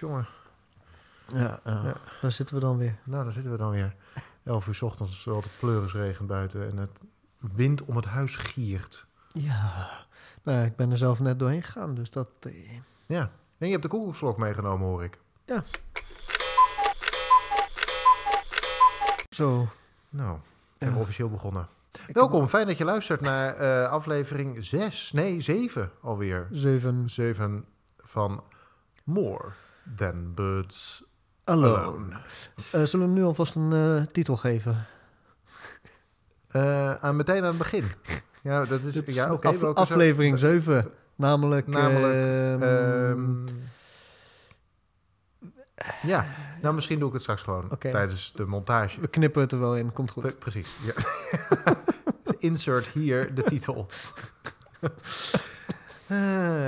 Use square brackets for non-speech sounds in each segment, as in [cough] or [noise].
jongen. Ja, ja, Ja. daar zitten we dan weer. Nou, daar zitten we dan weer. 11 uur 's ochtends, terwijl het pleurisregent buiten en het wind om het huis giert. Ja, nou, ja, ik ben er zelf net doorheen gegaan, dus dat... eh, Ja. En je hebt de koekoeksklok meegenomen, hoor ik. Zo. Nou, we Ja. officieel begonnen. Ik Welkom, fijn dat je luistert naar eh, aflevering 6, nee 7 alweer. heb Zeven. 7 van More Than Birds Alone. Alone. Eh, zullen we hem nu alvast een eh, titel geven? Eh, aan meteen aan het begin. Ja, dat is... Ja, oké. af- aflevering 7. Namelijk... Namelijk, ehm, Ehm, ja, nou misschien doe ik het straks gewoon tijdens de montage. we knippen het er wel in, komt goed. Pre- Precies, ja. [laughs] Insert hier de titel.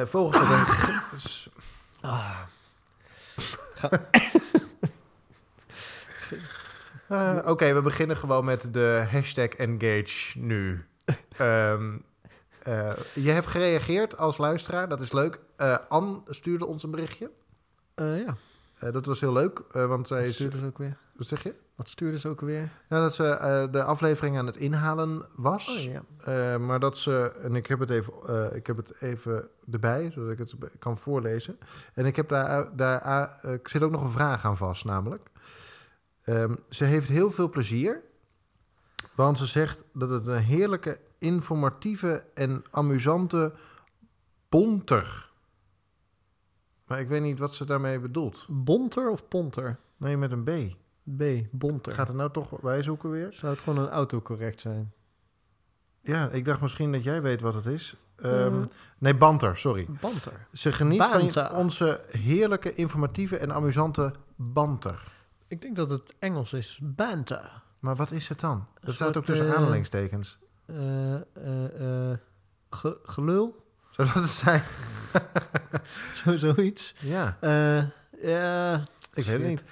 Volgens de... s- Ah. [laughs] Eh, Oké, we beginnen gewoon met de hashtag engage nu. Ehm, eh, je hebt gereageerd als luisteraar, dat is leuk. Eh Anne stuurde ons een berichtje. Eh, ja, Eh, dat was heel leuk, eh, want zij stuurde ze ook weer? Wat zeg je? Wat stuurde ze ook weer? Nou, dat ze eh, de aflevering aan het inhalen was. Oh ja. Eh, maar dat ze, en ik heb het even, eh, ik heb het even erbij, zodat ik het kan voorlezen. En ik heb daar, daar ik zit ook nog een vraag aan vast, namelijk. Ehm, ze heeft heel veel plezier, want ze zegt dat het een heerlijke, informatieve en amusante bonter. Maar ik weet niet wat ze daarmee bedoelt. Bonter of Ponter? Nee, met een B. B, Bonter. Gaat het nou toch bijzoeken weer? Zou het gewoon een autocorrect zijn? Ja, ik dacht misschien dat jij weet wat het is. Ehm, Eh. nee, banter, sorry. Banter. Ze geniet van onze heerlijke, informatieve en amusante banter. Ik denk dat het Engels is. Banter. Maar wat is het dan? Dat Een staat soort, ook tussen eh, aanhalingstekens. Eh, eh, ge- gelul? Zou dat het zijn? [laughs] Zo, zoiets. Ja, ja. ik weet het niet.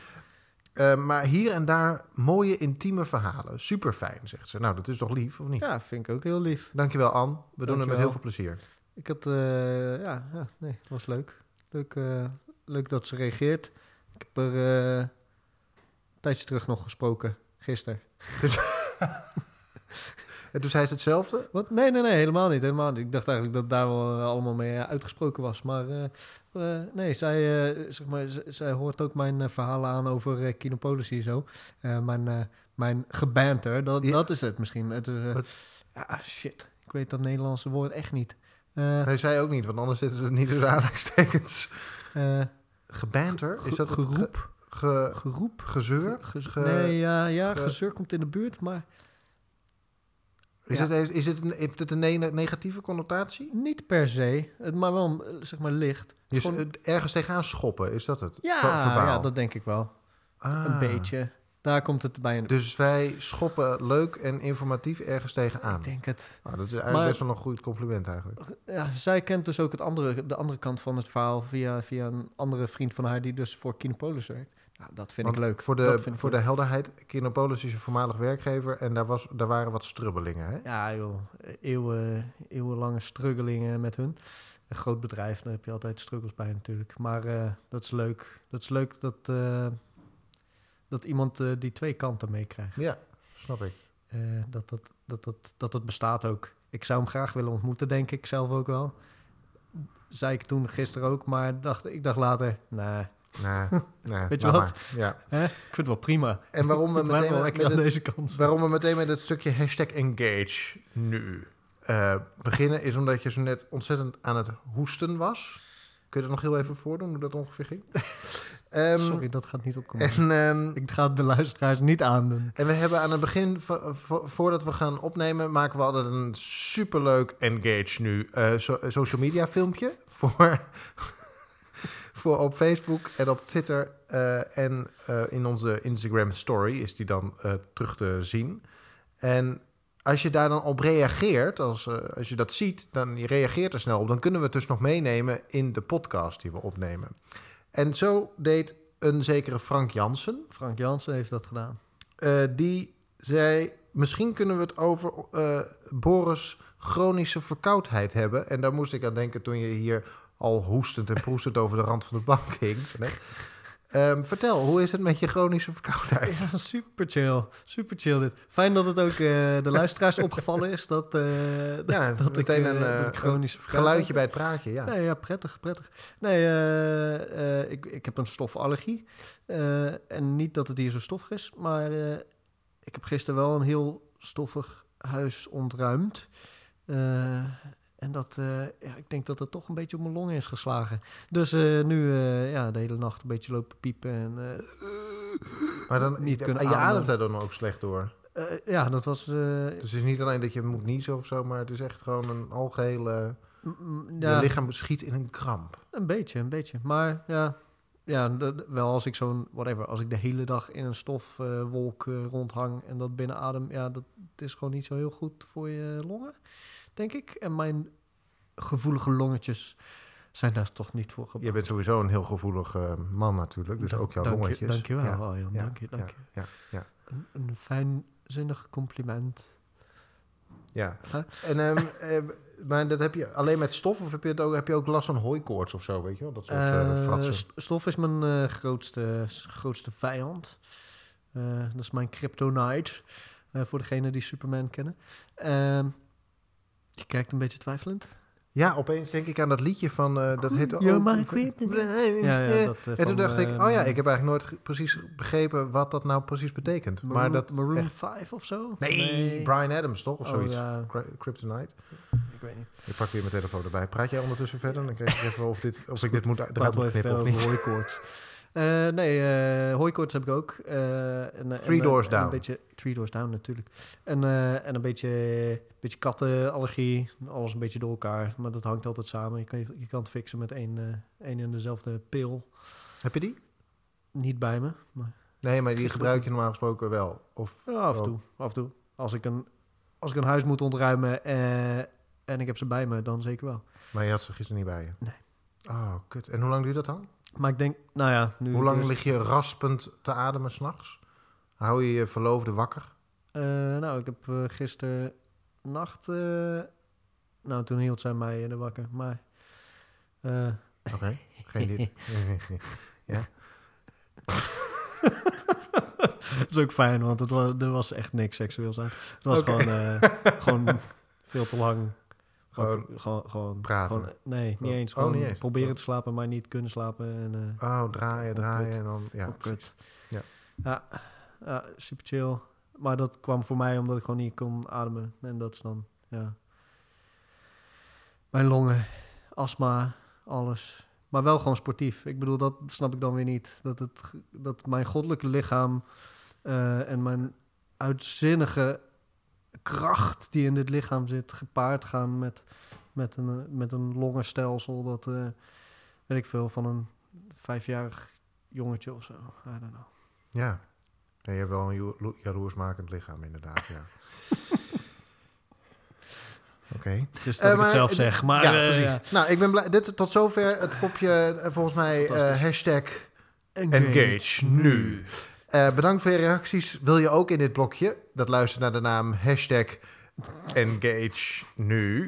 Eh, maar hier en daar mooie, intieme verhalen. Super fijn, zegt ze. Nou, dat is toch lief, of niet? Ja, vind ik ook heel lief. Dankjewel, Anne. We doen het met heel veel plezier. Ik had, eh, ja, ja, nee, het was leuk. Leuk, eh, leuk dat ze reageert. Ik heb er een tijdje terug nog gesproken, gisteren. [laughs] En toen zei ze hetzelfde. Wat? Nee, nee, nee, helemaal niet, helemaal niet. Ik dacht eigenlijk dat daar wel allemaal mee uitgesproken was. Maar eh, nee, zij, eh, zeg maar, zij hoort ook mijn eh, verhalen aan over Kinopolis zo. Eh, mijn, mijn gebanter, dat, Ja. dat is het misschien. Het, ja, shit. Ik weet dat Nederlandse woord echt niet. Nee, zij ook niet, want anders zitten ze niet tussen aanhalingstekens. Gebanter? Is dat geroep? ge- Geroep? gezeur? Ge- Ge- nee, ja, ja ge- gezeur komt in de buurt, maar Is, Ja. het, is het een, heeft het een ne- negatieve connotatie? niet per se. Maar wel, eh, zeg maar, licht. Dus gewoon- het ergens tegenaan schoppen, is dat het? Ja, verbaal. ja, dat denk ik wel. Ah. Een beetje. Daar komt het bij Dus wij schoppen leuk en informatief ergens tegenaan. Ik denk het. Nou, dat is eigenlijk Maar- best wel een goed compliment eigenlijk. Ja, zij kent dus ook het andere, de andere kant van het verhaal via, via een andere vriend van haar die dus voor Kinopolis werkt. Nou, dat vind Want ik leuk. Voor de, voor de helderheid, Kinopolis is een voormalig werkgever en daar, was, daar waren wat strubbelingen. Hè? Ja, joh. Eeuwen, eeuwenlange struggelingen met hun. Een groot bedrijf, daar heb je altijd struggles bij natuurlijk. Maar eh, dat is leuk. Dat is leuk dat, eh, dat iemand eh, die twee kanten meekrijgt. Ja, snap ik. Dat, dat, dat, dat, dat dat bestaat ook. Ik zou hem graag willen ontmoeten, denk ik zelf ook wel. Zei ik toen gisteren ook, maar dacht, ik dacht later, nee, Nee, [laughs] nee, Weet je wat? Ja. hè? ik vind het wel prima. En waarom we, meteen met, aan het, deze kant. waarom we meteen met het stukje hashtag engage nu eh, beginnen, is omdat je zo net ontzettend aan het hoesten was. Kun je dat nog heel even voordoen, hoe dat ongeveer ging? [laughs] Ehm, Sorry, dat gaat niet opkomen. En, ehm, Ik ga de luisteraars niet aandoen. En we hebben aan het begin, vo- vo- voordat we gaan opnemen, maken we altijd een superleuk engage nu eh, so- social media filmpje voor, voor op Facebook en op Twitter eh, en eh, in onze Instagram story is die dan eh, terug te zien. En als je daar dan op reageert, als, als je dat ziet, dan je reageert er snel op, dan kunnen we het dus nog meenemen in de podcast die we opnemen. En zo deed een zekere Frank Jansen, Frank Jansen heeft dat gedaan. die zei: Misschien kunnen we het over Boris' chronische verkoudheid hebben. En daar moest ik aan denken toen je hier al hoestend en proestend over de rand van de bank hing. Nee. Ehm, vertel, hoe is het met je chronische verkoudheid? Ja, super chill. Super chill dit. Fijn dat het ook eh, de luisteraars [laughs] opgevallen is dat, eh, Ja, [laughs] dat, ik, meteen eh, een, dat ik chronische een verkoudheid geluidje bij het praatje, ja. Nee, ja, prettig, prettig. Nee, ik, ik heb een stofallergie. En niet dat het hier zo stoffig is, maar ik heb gisteren wel een heel stoffig huis ontruimd. Eh, en dat, eh, ja, ik denk dat het toch een beetje op mijn longen is geslagen. Dus eh, nu uh, ja, de hele nacht een beetje lopen piepen en maar dan, niet kunnen je ademt daar dan ook slecht door. Ja, dat was... dus het is niet alleen dat je moet niezen of zo, maar het is echt gewoon een algehele... Ja, je lichaam schiet in een kramp. Een beetje, een beetje. Maar ja, ja de, wel als ik zo'n, whatever, als ik de hele dag in een stofwolk rondhang en dat binnenadem, ja, dat is gewoon niet zo heel goed voor je longen, denk ik. En mijn gevoelige longetjes zijn daar toch niet voor gebruikt. Je bent sowieso een heel gevoelig uh, man natuurlijk, dus ook jouw dank longetjes. Je, dank je wel, ja. Arjan. Ja, dank je, dank je. Ja, een, een fijnzinnig compliment. Ja, huh? en, um, uh, maar dat heb je alleen met stof of heb je, het ook, heb je ook last van hooikoorts of zo, weet je wel? Dat soort uh, stof is mijn grootste, grootste vijand. Dat is mijn kryptonite, voor degenen die Superman kennen. Ehm, je kijkt een beetje twijfelend. Ja, opeens denk ik aan dat liedje van, uh, dat heet... You're my kryptonite. Ja, ja, dat, uh, en toen dacht ik, oh ja, ik heb eigenlijk nooit precies begrepen wat dat nou precies betekent. Maroon, maar dat Maroon echt... 5 of zo? Nee, nee, Brian Adams toch? Of oh, zoiets. Ja. Kryptonite. Ik weet niet. Ik pak weer mijn telefoon erbij. Praat jij ondertussen verder? Dan kijk ik even of, dit, of ik dit moet eruit moet knippen of niet. [laughs] Uh, nee, uh, hooikoorts heb ik ook. Uh, en, three en, Doors Down. Een beetje, three Doors Down natuurlijk. En, en een beetje, beetje kattenallergie. Alles een beetje door elkaar. Maar dat hangt altijd samen. Je kan, je kan het fixen met één, één en dezelfde pil. Heb je die? Niet bij me. Maar nee, maar die gebruik je normaal gesproken wel? Of ja, af en toe. Af en toe. Als ik een, als ik een huis moet ontruimen en ik heb ze bij me, dan zeker wel. Maar je had ze gisteren niet bij je? Nee. Oh, kut. En hoe lang duurt dat dan? Maar ik denk, nou ja... Nu Hoe lang lig je raspend te ademen s'nachts? Hou je je verloofde wakker? Uh, nou, ik heb uh, gisteren nacht... Uh, nou, toen hield zij mij de wakker, maar... Oké, okay. geen [laughs] dit. [laughs] ja. [laughs] dat is ook fijn, want het was, er was echt niks seksueels aan. Het was okay. gewoon, gewoon veel te lang gewoon, gewoon, gewoon praten. Gewoon, nee, niet eens. Oh, niet eens. proberen te slapen, maar niet kunnen slapen. En, uh, oh, draaien, draaien en dan... Ja, kut. Ja. Ja, ja, super chill. Maar dat kwam voor mij omdat ik gewoon niet kon ademen. En dat is dan, ja... Mijn longen, astma, alles. Maar wel gewoon sportief. Ik bedoel, dat snap ik dan weer niet. Dat, het, dat mijn goddelijke lichaam uh, en mijn uitzinnige kracht die in dit lichaam zit, gepaard gaan met, met, een, met een longenstelsel dat, uh, weet ik veel, van een vijfjarig jongetje of zo. I don't know. Ja, ja je hebt wel een jaloersmakend lichaam inderdaad, ja. [laughs] Oké. Okay. Dus dat uh, ik het zelf zeg, maar... Ja, uh, precies. Ja. Nou, ik ben blij. Dit tot zover het kopje, volgens mij, hashtag engage, engage nu. Uh, bedankt voor je reacties. Wil je ook in dit blokje, dat luistert naar de naam hashtag engage nu.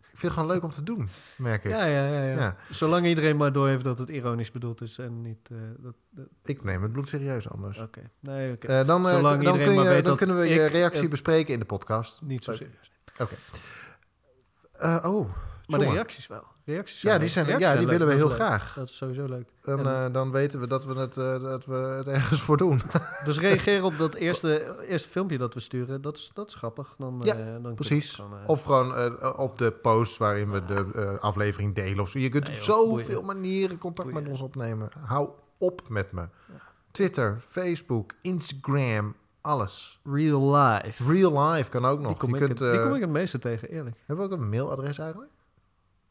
Ik vind het gewoon leuk om te doen, merk ik. Ja, ja, ja. ja. ja. Zolang iedereen maar door heeft dat het ironisch bedoeld is en niet... Uh, dat, dat... Ik neem het bloed serieus anders. Oké. Okay. Nee, okay. uh, dan, Zolang dan, kun je, weet dan kunnen we je reactie bespreken in de podcast. Niet zo serieus. Oké. Okay. oh, maar de reacties wel. Reacties ja, die, zijn, reacties ja, die willen we heel graag. Dat is sowieso leuk. Dan, en, uh, dan weten we dat we, het, uh, dat we het ergens voor doen. [laughs] dus reageer op dat [laughs] eerste, eerste filmpje dat we sturen. Dat is, dat is grappig. Dan, ja, uh, dan precies. Of gewoon op de post waarin we de aflevering delen. Of zo. Je kunt nee, op zoveel manieren contact boeien. met ons opnemen. Hou op met me. Twitter, Facebook, Instagram, alles. Real life. Real life kan ook nog. Die kom, je ik, kunt, het, die kom ik het meeste tegen, eerlijk. Hebben we ook een mailadres eigenlijk?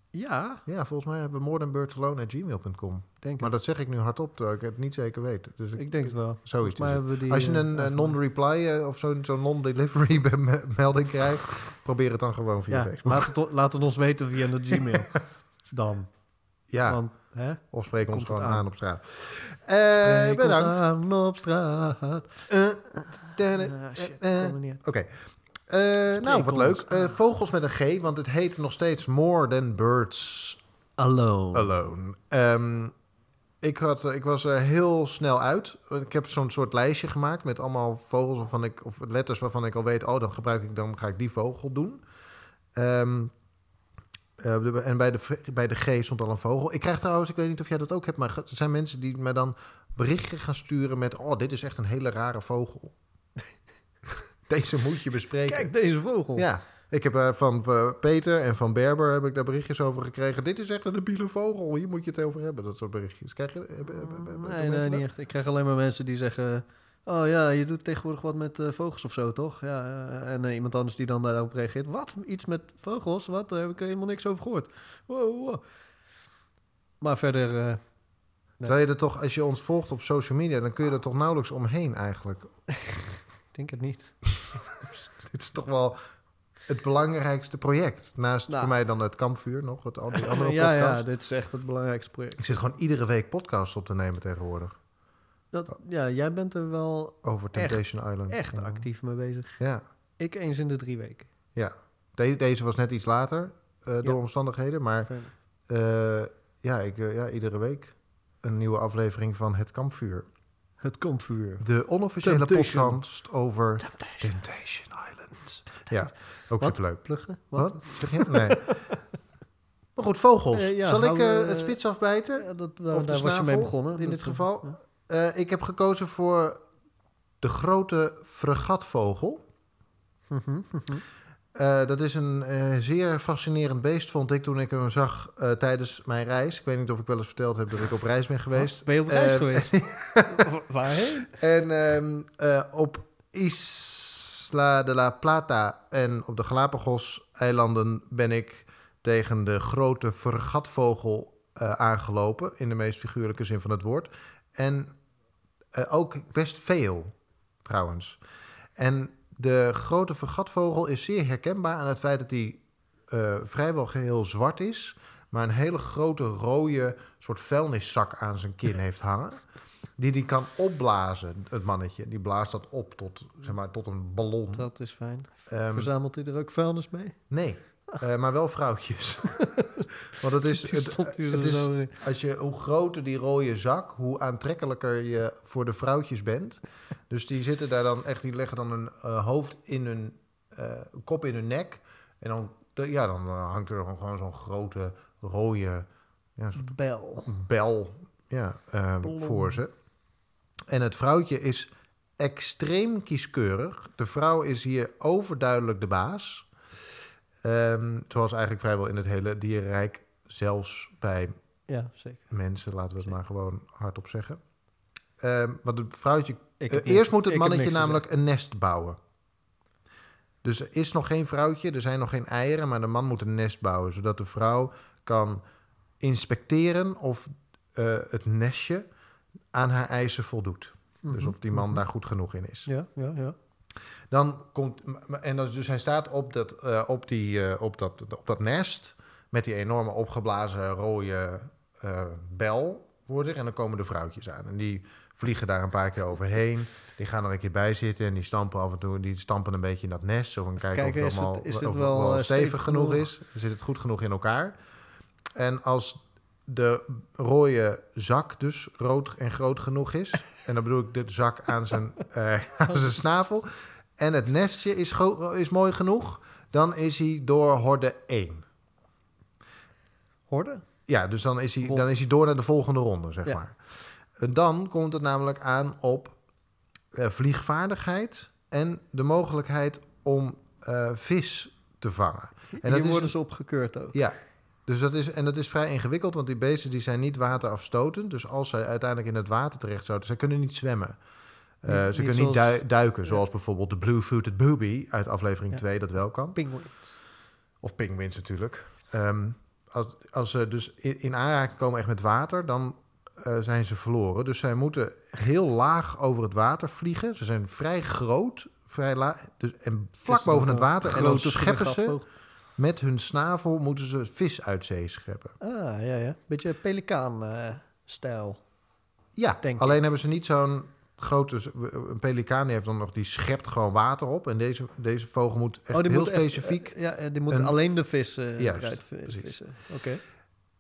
Ja. Ja, volgens mij hebben we morethanbirdsalone.gmail.com. Denk maar dat zeg ik nu hardop, terwijl ik het niet zeker weet. Dus ik, ik denk het wel. Zoiets die, Als je een uh, non-reply uh, of zo'n zo non-delivery [laughs] melding krijgt, probeer het dan gewoon via ja, Facebook. Laat het, laat het ons weten via de Gmail. [laughs] dan. Ja. Want, hè? Of spreek ons gewoon aan. aan. op straat. Uh, bedankt. aan op straat. Oké. Okay. Uh, nou, wat leuk. Uh, vogels met een G, want het heet nog steeds More Than Birds Alone. Alone. Ehm, ik, had, ik was er heel snel uit. Ik heb zo'n soort lijstje gemaakt met allemaal vogels waarvan ik, of letters waarvan ik al weet, oh, dan gebruik ik, dan ga ik die vogel doen. Ehm, eh, en bij de, bij de G stond al een vogel. Ik krijg trouwens, ik weet niet of jij dat ook hebt, maar er zijn mensen die me dan berichtje gaan sturen met, oh, dit is echt een hele rare vogel. [laughs] Deze moet je bespreken. Kijk, deze vogel. Ja, ik heb eh, van eh, Peter en van Berber heb ik daar berichtjes over gekregen. Dit is echt een debiele vogel, hier moet je het over hebben. Dat soort berichtjes. Krijg je, heb- heb- heb- heb- hebben Nee, nee, niet echt. Ik krijg alleen maar mensen die zeggen... Oh ja, je doet tegenwoordig wat met eh, vogels of zo, toch? Ja, en iemand anders die dan daarop reageert. Wat? Iets met vogels? Wat? Daar heb ik helemaal niks over gehoord. Wow, wow. Maar verder... eh, Terwijl je er toch, als je ons volgt op social media, dan kun je er toch nauwelijks omheen eigenlijk. [laughs] ik denk het niet. [laughs] Dit is toch wel het belangrijkste project. Naast Nou. voor mij dan het kampvuur nog, het [laughs] andere ja, podcast. ja, dit is echt het belangrijkste project. Ik zit gewoon iedere week podcasts op te nemen tegenwoordig. Dat, ja, jij bent er wel Over Echt, Temptation Island. echt Ja. actief mee bezig. Ja, Ik eens in de drie weken. ja. De- deze was net iets later eh, door Ja. omstandigheden, maar. Eh, ja, ik, eh, ja, iedere week een nieuwe aflevering van Het Kampvuur. Het kampvuur. De onofficiële Temptation. podcast over Temptation. Temptation Island. Ja, ook Wat? superleuk. Pluggen? Wat? Zeg je? Nee. [laughs] maar goed, vogels. Eh, ja, Zal ik eh, eh, het spits afbijten? Ja, dat, Of daar was je mee begonnen. in dit geval. ja. Eh, ik heb gekozen voor de grote fregatvogel. Mhm, mhm. Eh, dat is een eh, zeer fascinerend beest, vond ik, toen ik hem zag eh, tijdens mijn reis. Ik weet niet of ik wel eens verteld heb dat ik op reis ben geweest. Ben je op reis geweest? [laughs] Wa- Waarheen? En ehm, eh, op Isla de la Plata en op de Galapagos-eilanden ben ik tegen de grote vergatvogel aangelopen, in de meest figuurlijke zin van het woord. En ook best veel, trouwens. En de grote vergatvogel is zeer herkenbaar aan het feit dat hij eh, vrijwel geheel zwart is, maar een hele grote rode soort vuilniszak aan zijn kin [laughs] heeft hangen. Die die kan opblazen, het mannetje. Die blaast dat op tot, zeg maar, tot een ballon. Dat is fijn. Ehm, Verzamelt hij er ook vuilnis mee? nee, eh, maar wel vrouwtjes. [laughs] Want het is, het, het is als je, hoe groter die rode zak, hoe aantrekkelijker je voor de vrouwtjes bent. Dus die zitten daar dan echt, die leggen dan een eh, hoofd in hun, eh, kop in hun nek. En dan, ja, dan hangt er gewoon zo'n grote rode ja, Bel. bel ja, voor ze. En het vrouwtje is extreem kieskeurig. De vrouw is hier overduidelijk de baas. Ehm, zoals eigenlijk vrijwel in het hele dierenrijk, zelfs bij Ja, zeker. mensen, laten we het maar gewoon hardop zeggen. Ehm, want het vrouwtje. Ik eh, eerst niks- moet het mannetje namelijk een nest bouwen. Dus er is nog geen vrouwtje, er zijn nog geen eieren, maar de man moet een nest bouwen, zodat de vrouw kan inspecteren of eh, het nestje aan haar eisen voldoet. Dus Mhm, of die man mhm. daar goed genoeg in is. Ja, ja, ja. Dan komt, en dan, dus hij staat op dat, eh, op, die, eh, op, dat, op dat nest met die enorme opgeblazen rode eh, bel voor zich. En dan komen de vrouwtjes aan. En die vliegen daar een paar keer overheen. Die gaan er een keer bij zitten en die stampen af en toe, die stampen een beetje in dat nest. Zo van kijken, kijken, of is het allemaal is het wel, stevig stevig genoeg genoeg? is. Zit het goed genoeg in elkaar. En als de rode zak dus rood en groot genoeg is. En dan bedoel ik de zak aan zijn, [laughs] eh, aan zijn snavel. En het nestje is, is mooi genoeg. Dan is hij door horde 1. Horde? Ja, dus dan is hij, dan is hij door naar de volgende ronde, zeg Ja. maar. En dan komt het namelijk aan op eh, vliegvaardigheid en de mogelijkheid om eh, vis te vangen. En Hier dat is worden ze opgekeurd ook. Ja, dus dat is, en dat is vrij ingewikkeld, want die beesten die zijn niet waterafstotend. Dus als zij uiteindelijk in het water terecht zouden, zij kunnen niet zwemmen. Niet- ze niet kunnen niet duiken, Ja. zoals bijvoorbeeld de Blue-Footed Booby uit aflevering Ja. 2 dat wel kan. Pinguïn. Of pinguïns natuurlijk. Ehm, als, als ze dus in, in aanraking komen echt met water, dan eh, zijn ze verloren. Dus zij moeten heel laag over het water vliegen. Ze zijn vrij groot, vrij laag. Dus, en vlak boven het water. En dan scheppen ze. Met hun snavel moeten ze vis uit zee scheppen. Ah, ja, ja. Beetje pelikaan-stijl. Ja, Denk alleen hebben ze niet zo'n grote... Een pelikaan die heeft dan nog... Die schept gewoon water op. En deze, deze vogel moet echt heel Oh, moet echt, specifiek... eh, ja, eh, die moet een- alleen de vis eh Juist, vi- precies. vissen. Oké.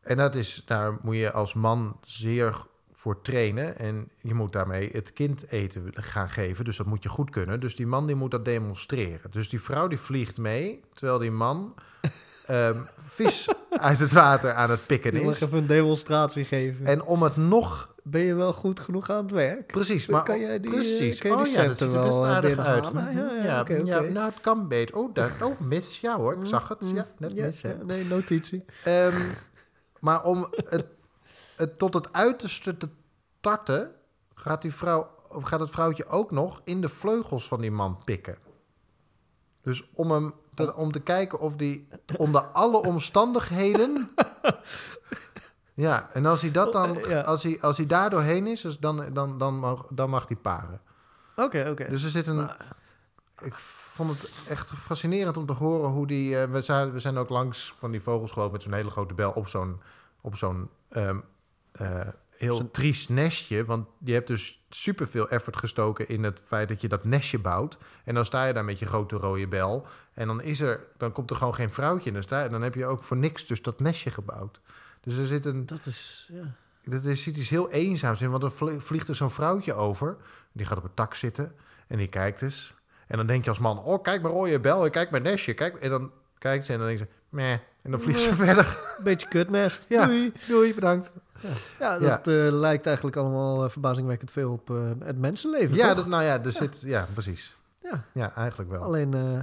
En dat is, daar moet je als man zeer voor trainen. En je moet daarmee het kind eten gaan geven. Dus dat moet je goed kunnen. Dus die man die moet dat demonstreren. Dus die vrouw die vliegt mee, terwijl die man [laughs] ehm, vis uit het water aan het pikken Je mag is. even een demonstratie geven. En om het nog... ben je wel goed genoeg aan het werk? Precies, Maar kan jij die, precies. kan je die oh ja, dat ziet er best eh, aardig uit. Ja, ja, nou, het kan beter. Oh, daar, oh, mis. Ja hoor, ik zag het. Ja, net Ja, mis. hè. ja, nee, notitie. Ehm, maar om het, het tot het uiterste te tarten, gaat, die vrouw, of gaat het vrouwtje ook nog in de vleugels van die man pikken. Dus om, hem te, om te kijken of die onder alle omstandigheden. [laughs] ja, en als hij dat dan, als hij, als hij daar doorheen is, dus dan, dan, dan, mag, dan mag hij paren. Oké, oké. Dus er zit een. Ik vond het echt fascinerend om te horen hoe die. eh, we, zijn, we zijn ook langs van die vogels gelopen met zo'n hele grote bel op zo'n. Op zo'n ehm, eh, heel triest nestje. Want je hebt dus superveel effort gestoken in het feit dat je dat nestje bouwt. En dan sta je daar met je grote rode bel. En dan, is er, dan komt er gewoon geen vrouwtje. En dan, sta, je- dan heb je ook voor niks dus dat nestje gebouwd. Dus er zit een. Dat is, ja. Dat is iets heel eenzaams in, want er vlie- vliegt er zo'n vrouwtje over. Die gaat op een tak zitten en die kijkt eens. En dan denk je als man, oh, kijk mijn rode bel en kijk mijn nestje. Kijk. En dan kijkt ze en dan denkt ze, meh. En dan vliegt ze verder. Beetje kutnest. Ja. Doei. Doei, bedankt. Ja, dat eh, lijkt eigenlijk allemaal eh, verbazingwekkend veel op eh, het mensenleven, Ja, toch? dat, nou ja, er zit, ja, precies. Ja. Ja, eigenlijk wel. Alleen, eh,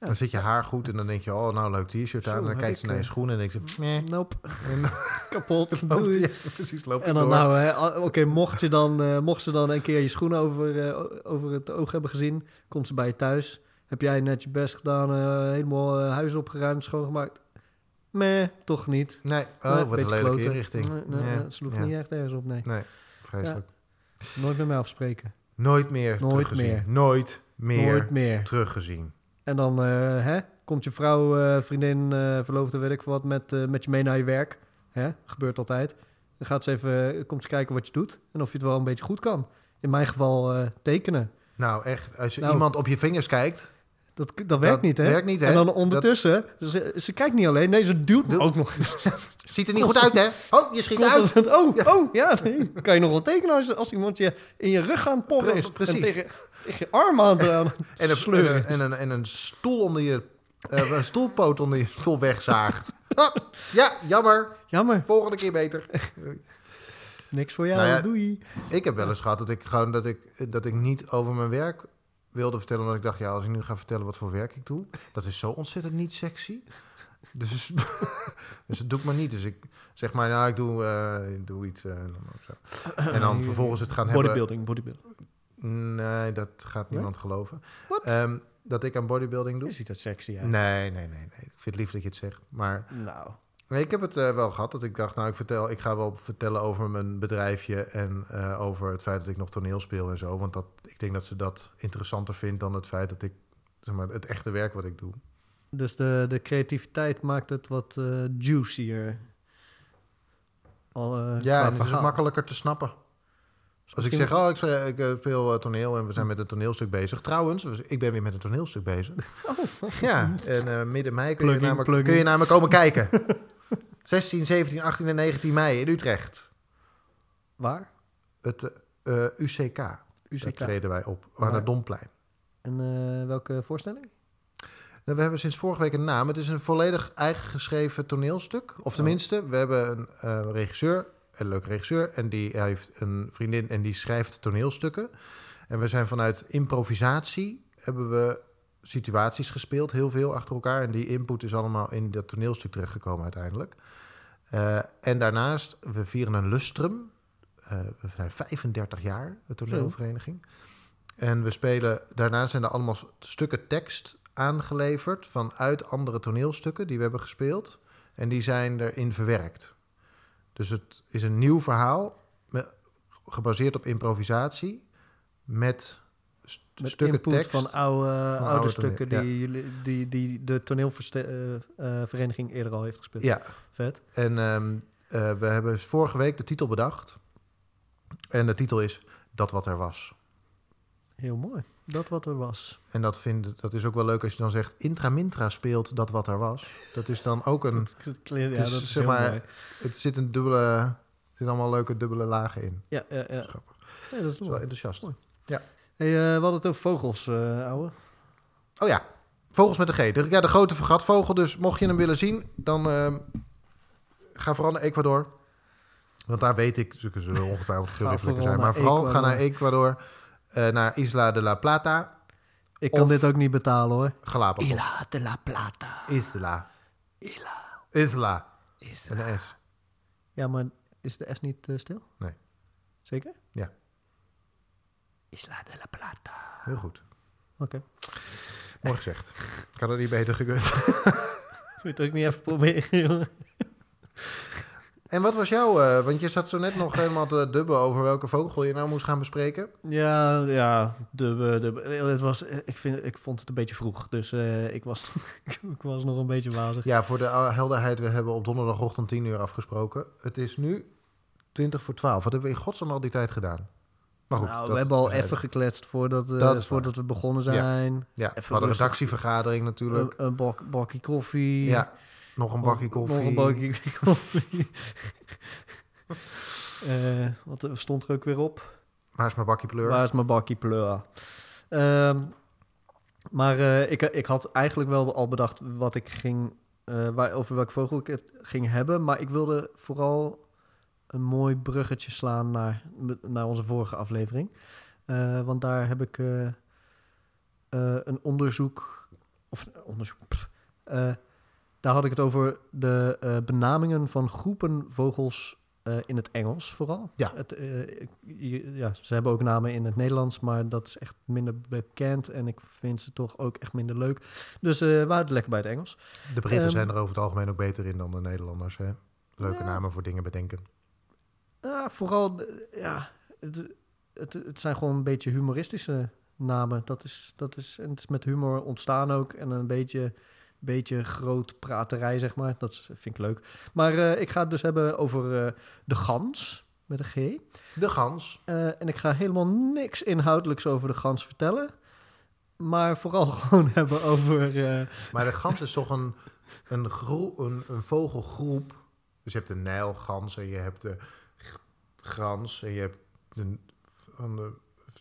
ja. Dan zit je haar goed en dan denk je, oh, nou, leuk t-shirt aan. En dan ze ik, naar je schoenen en denkt ze, meh. [laughs] nope, En [laughs] kapot. [laughs] loopt ja, precies, loopt En dan door. nou, oké, mocht je dan, eh, mocht ze dan een keer je schoenen over, eh, over het oog hebben gezien, komt ze bij je thuis. Heb jij net je best gedaan, eh, helemaal huis opgeruimd, schoongemaakt? Meh, toch niet. Nee, Nee, oh, wat een lelijke kloten. inrichting. Nee, nee, sloeg ja. niet echt ergens op, nee. Nee, vreselijk. Nooit met mij afspreken. Nooit meer Nooit teruggezien. meer. Nooit meer Nooit meer. teruggezien. En dan eh, hè, komt je vrouw, eh, vriendin, eh verloofde, weet ik wat, met, met je mee naar je werk. Hè? Gebeurt altijd. Dan gaat ze even, komt ze kijken wat je doet en of je het wel een beetje goed kan. In mijn geval tekenen. Nou, echt, als je Nou. iemand op je vingers kijkt... Dat, dat werkt niet, hè? werkt niet, hè? En dan ondertussen, ze, ze kijkt niet alleen, nee, ze duwt me ook nog eens. [laughs] Ziet er niet goed uit, hè? Oh, je schiet uit. Oh, oh, ja, nee. kan je nog wel tekenen als, als iemand je in je rug aan porren is. Precies. En tegen, tegen je arm aan [laughs] En een, sleuren en, een, en, een, en een stoel onder je... eh, een stoelpoot onder je stoel wegzaagt. [laughs] Ah, ja, jammer. Jammer, Volgende keer beter. niks voor jou, Nou ja, doei. Ik heb wel eens gehad dat ik gewoon dat ik, dat ik niet over mijn werk wilde vertellen. Omdat ik dacht, ja, als ik nu ga vertellen wat voor werk ik doe, dat is zo ontzettend niet sexy. Dus, [laughs] dus dat doe ik maar niet. Dus ik zeg maar, nou, ik doe, eh, ik doe iets. eh, en dan [clears throat] vervolgens het gaan hebben. Bodybuilding, bodybuilding. Nee, dat gaat niemand geloven. Wat? Ehm, dat ik aan bodybuilding doe? Je ziet er sexy uit. Nee, nee, nee, nee. Ik vind het lief dat je het zegt. Maar Nou, nee, ik heb het eh, wel gehad. Dat ik dacht, nou, ik, vertel, ik ga wel vertellen over mijn bedrijfje. En eh, over het feit dat ik nog toneel speel en zo. Want dat, ik denk dat ze dat interessanter vindt dan het feit dat ik, zeg maar, het echte werk wat ik doe. dus de, de creativiteit maakt het wat eh, juicier. Al, Ja, en het is ook makkelijker te snappen. Als ik zeg, oh, ik, speel- ik speel toneel en we zijn met een toneelstuk bezig. Trouwens, we- ik ben weer met een toneelstuk bezig. [laughs] Ja, en midden mei kun je, Plugging, naar me, plugging. kun je naar me komen kijken. [laughs] 16, 17, 18 en 19 mei in Utrecht. Waar? Het eh, eh, UCK. Daar UCK. treden wij op, aan Waar? het Domplein. En eh, welke voorstelling? Nou, we hebben sinds vorige week een naam. Het is een volledig eigen geschreven toneelstuk. Of Oh. tenminste, we hebben een regisseur, een leuke regisseur. En die heeft een vriendin en die schrijft toneelstukken. En we zijn vanuit improvisatie, hebben we situaties gespeeld, heel veel achter elkaar. En die input is allemaal in dat toneelstuk terechtgekomen uiteindelijk. Eh, en daarnaast, we vieren een lustrum. Eh, we zijn 35 jaar, de toneelvereniging. En we spelen, daarna zijn er allemaal stukken tekst aangeleverd vanuit andere toneelstukken die we hebben gespeeld. En die zijn erin verwerkt. Dus het is een nieuw verhaal, met, gebaseerd op improvisatie, met, Met stukken input tekst. van oude, oude, oude stukken toneel, die, jullie, die, die de toneelvereniging eerder al heeft gespeeld. ja, Vet. en ehm, eh, we hebben vorige week de titel bedacht. En de titel is Dat wat er was. Heel mooi. Dat wat er was. En dat, vind, dat is ook wel leuk als je dan zegt... Intramintra speelt dat wat er was. Dat is dan ook een... [laughs] Dat klinkt- ja, Het is, dat is zeg maar, mooi. Het zit een dubbele... Er zitten allemaal leuke dubbele lagen in. Ja, ja, ja. Dat is. Ja, dat is wel mooi. enthousiast. Mooi. Hey, eh, we hadden het over vogels, eh ouwe. Oh ja, vogels met de G. De, ja, de grote vergatvogel. Dus mocht je hem willen zien, dan ehm, ga vooral naar Ecuador. Want daar weet ik, ze zullen ongetwijfeld zijn. Maar vooral ga naar Ecuador, eh, naar Isla de la Plata, Ik kan dit ook niet betalen hoor. Galapagos. Isla de la Plata. Isla. Isla. Isla. Isla. Een S. Ja, maar is de S niet stil? Nee. Zeker? Ja. Isla de la Plata. Heel goed. Oké. Mooi gezegd. Ik had het niet beter gekund. [laughs] Moet je het ook niet even proberen, jongen? En wat was jouw... eh, want je zat zo net nog helemaal te dubben over welke vogel je nou moest gaan bespreken. Ja, ja. De, de, het was, ik, vind, ik vond het een beetje vroeg. Dus eh, ik, was, [laughs] ik was nog een beetje wazig. Ja, voor de helderheid, we hebben op donderdagochtend 10 uur afgesproken. Het is nu 20 voor 12. Wat hebben we in godsnaam al die tijd gedaan? Maar goed, nou, we hebben al even gekletst voordat, eh, voordat we begonnen zijn. Ja, we even hadden een redactievergadering natuurlijk. Een, een bak, bakje koffie. ja, nog een bakje koffie. Nog een bakje koffie. [laughs] [laughs] Eh, wat eh, stond er ook weer op? Waar is mijn bakje pleur? Waar is mijn bakkie pleur? Ehm, maar ik, ik had eigenlijk wel al bedacht wat ik ging, waar, over welke vogel ik het ging hebben. Maar ik wilde vooral een mooi bruggetje slaan naar, naar onze vorige aflevering. Eh, want daar heb ik eh, eh, een onderzoek. Of onderzoek. pff, daar had ik het over de benamingen van groepen vogels in het Engels vooral. Ja. Het, ja. Ze hebben ook namen in het Nederlands, maar dat is echt minder bekend. En ik vind ze toch ook echt minder leuk. Dus we houden het lekker bij het Engels. De Britten Ehm, zijn er over het algemeen ook beter in dan de Nederlanders. Hè? Leuke Ja. namen voor dingen bedenken. Ja, vooral, de- ja, het, het, het zijn gewoon een beetje humoristische namen. Dat is, dat is, en het is met humor ontstaan ook. En een beetje, beetje groot praterij, zeg maar. Dat vind ik leuk. Maar eh, ik ga het dus hebben over eh, de gans, met een G. De gans. Eh, en ik ga helemaal niks inhoudelijks over de gans vertellen. Maar vooral [laughs] gewoon hebben over... eh, Maar de gans is toch een, een, een, een vogelgroep. Dus je hebt de nijlgans en je hebt de grans en je hebt de, van de,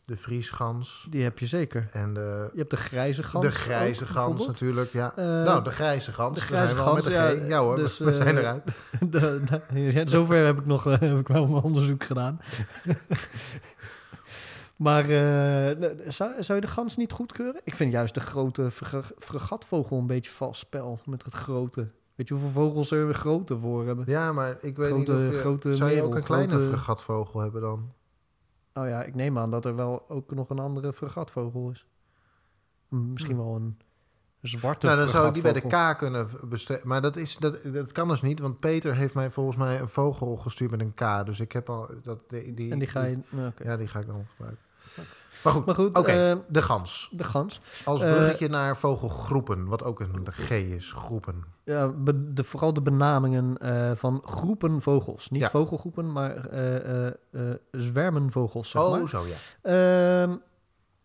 de vriesgans die heb je zeker. en de, Je hebt de grijze gans. de grijze ook, gans natuurlijk. Ja. Eh, nou, de grijze gans. de we grijze wel gans, met de ja, G. Ja hoor, dus, we, we zijn eh, eruit. [laughs] De, de- ja, [laughs] zover heb ik nog eh, heb ik wel mijn onderzoek gedaan. [laughs] maar eh, nou, zou, zou je de gans niet goedkeuren? Ik vind juist de grote fregatvogel een beetje vals spel met het grote. Weet je hoeveel vogels er weer grote voor hebben? Ja, maar ik weet Grote- niet of je... grote zou je ook een kleine grote- fregatvogel hebben dan? Nou ja, ik neem aan dat er wel ook nog een andere fregatvogel is. Misschien wel een zwarte Nou, dan zou ik die bij de. K kunnen besteden. Maar dat, is, dat, dat kan dus niet, want Peter heeft mij volgens mij een vogel gestuurd met een K. Dus ik heb al... Dat, die, die, En die ga je... nou. Ja, die ga ik dan gebruiken. Maar goed, Maar goed, eh, de gans. de gans. Als eh, bruggetje naar vogelgroepen, wat ook een G is, groepen. Ja, de, vooral de benamingen eh, van groepen vogels. Niet Ja. vogelgroepen, maar eh, eh, eh, zwermen vogels, zeg oh, maar. zo ja. Ehm,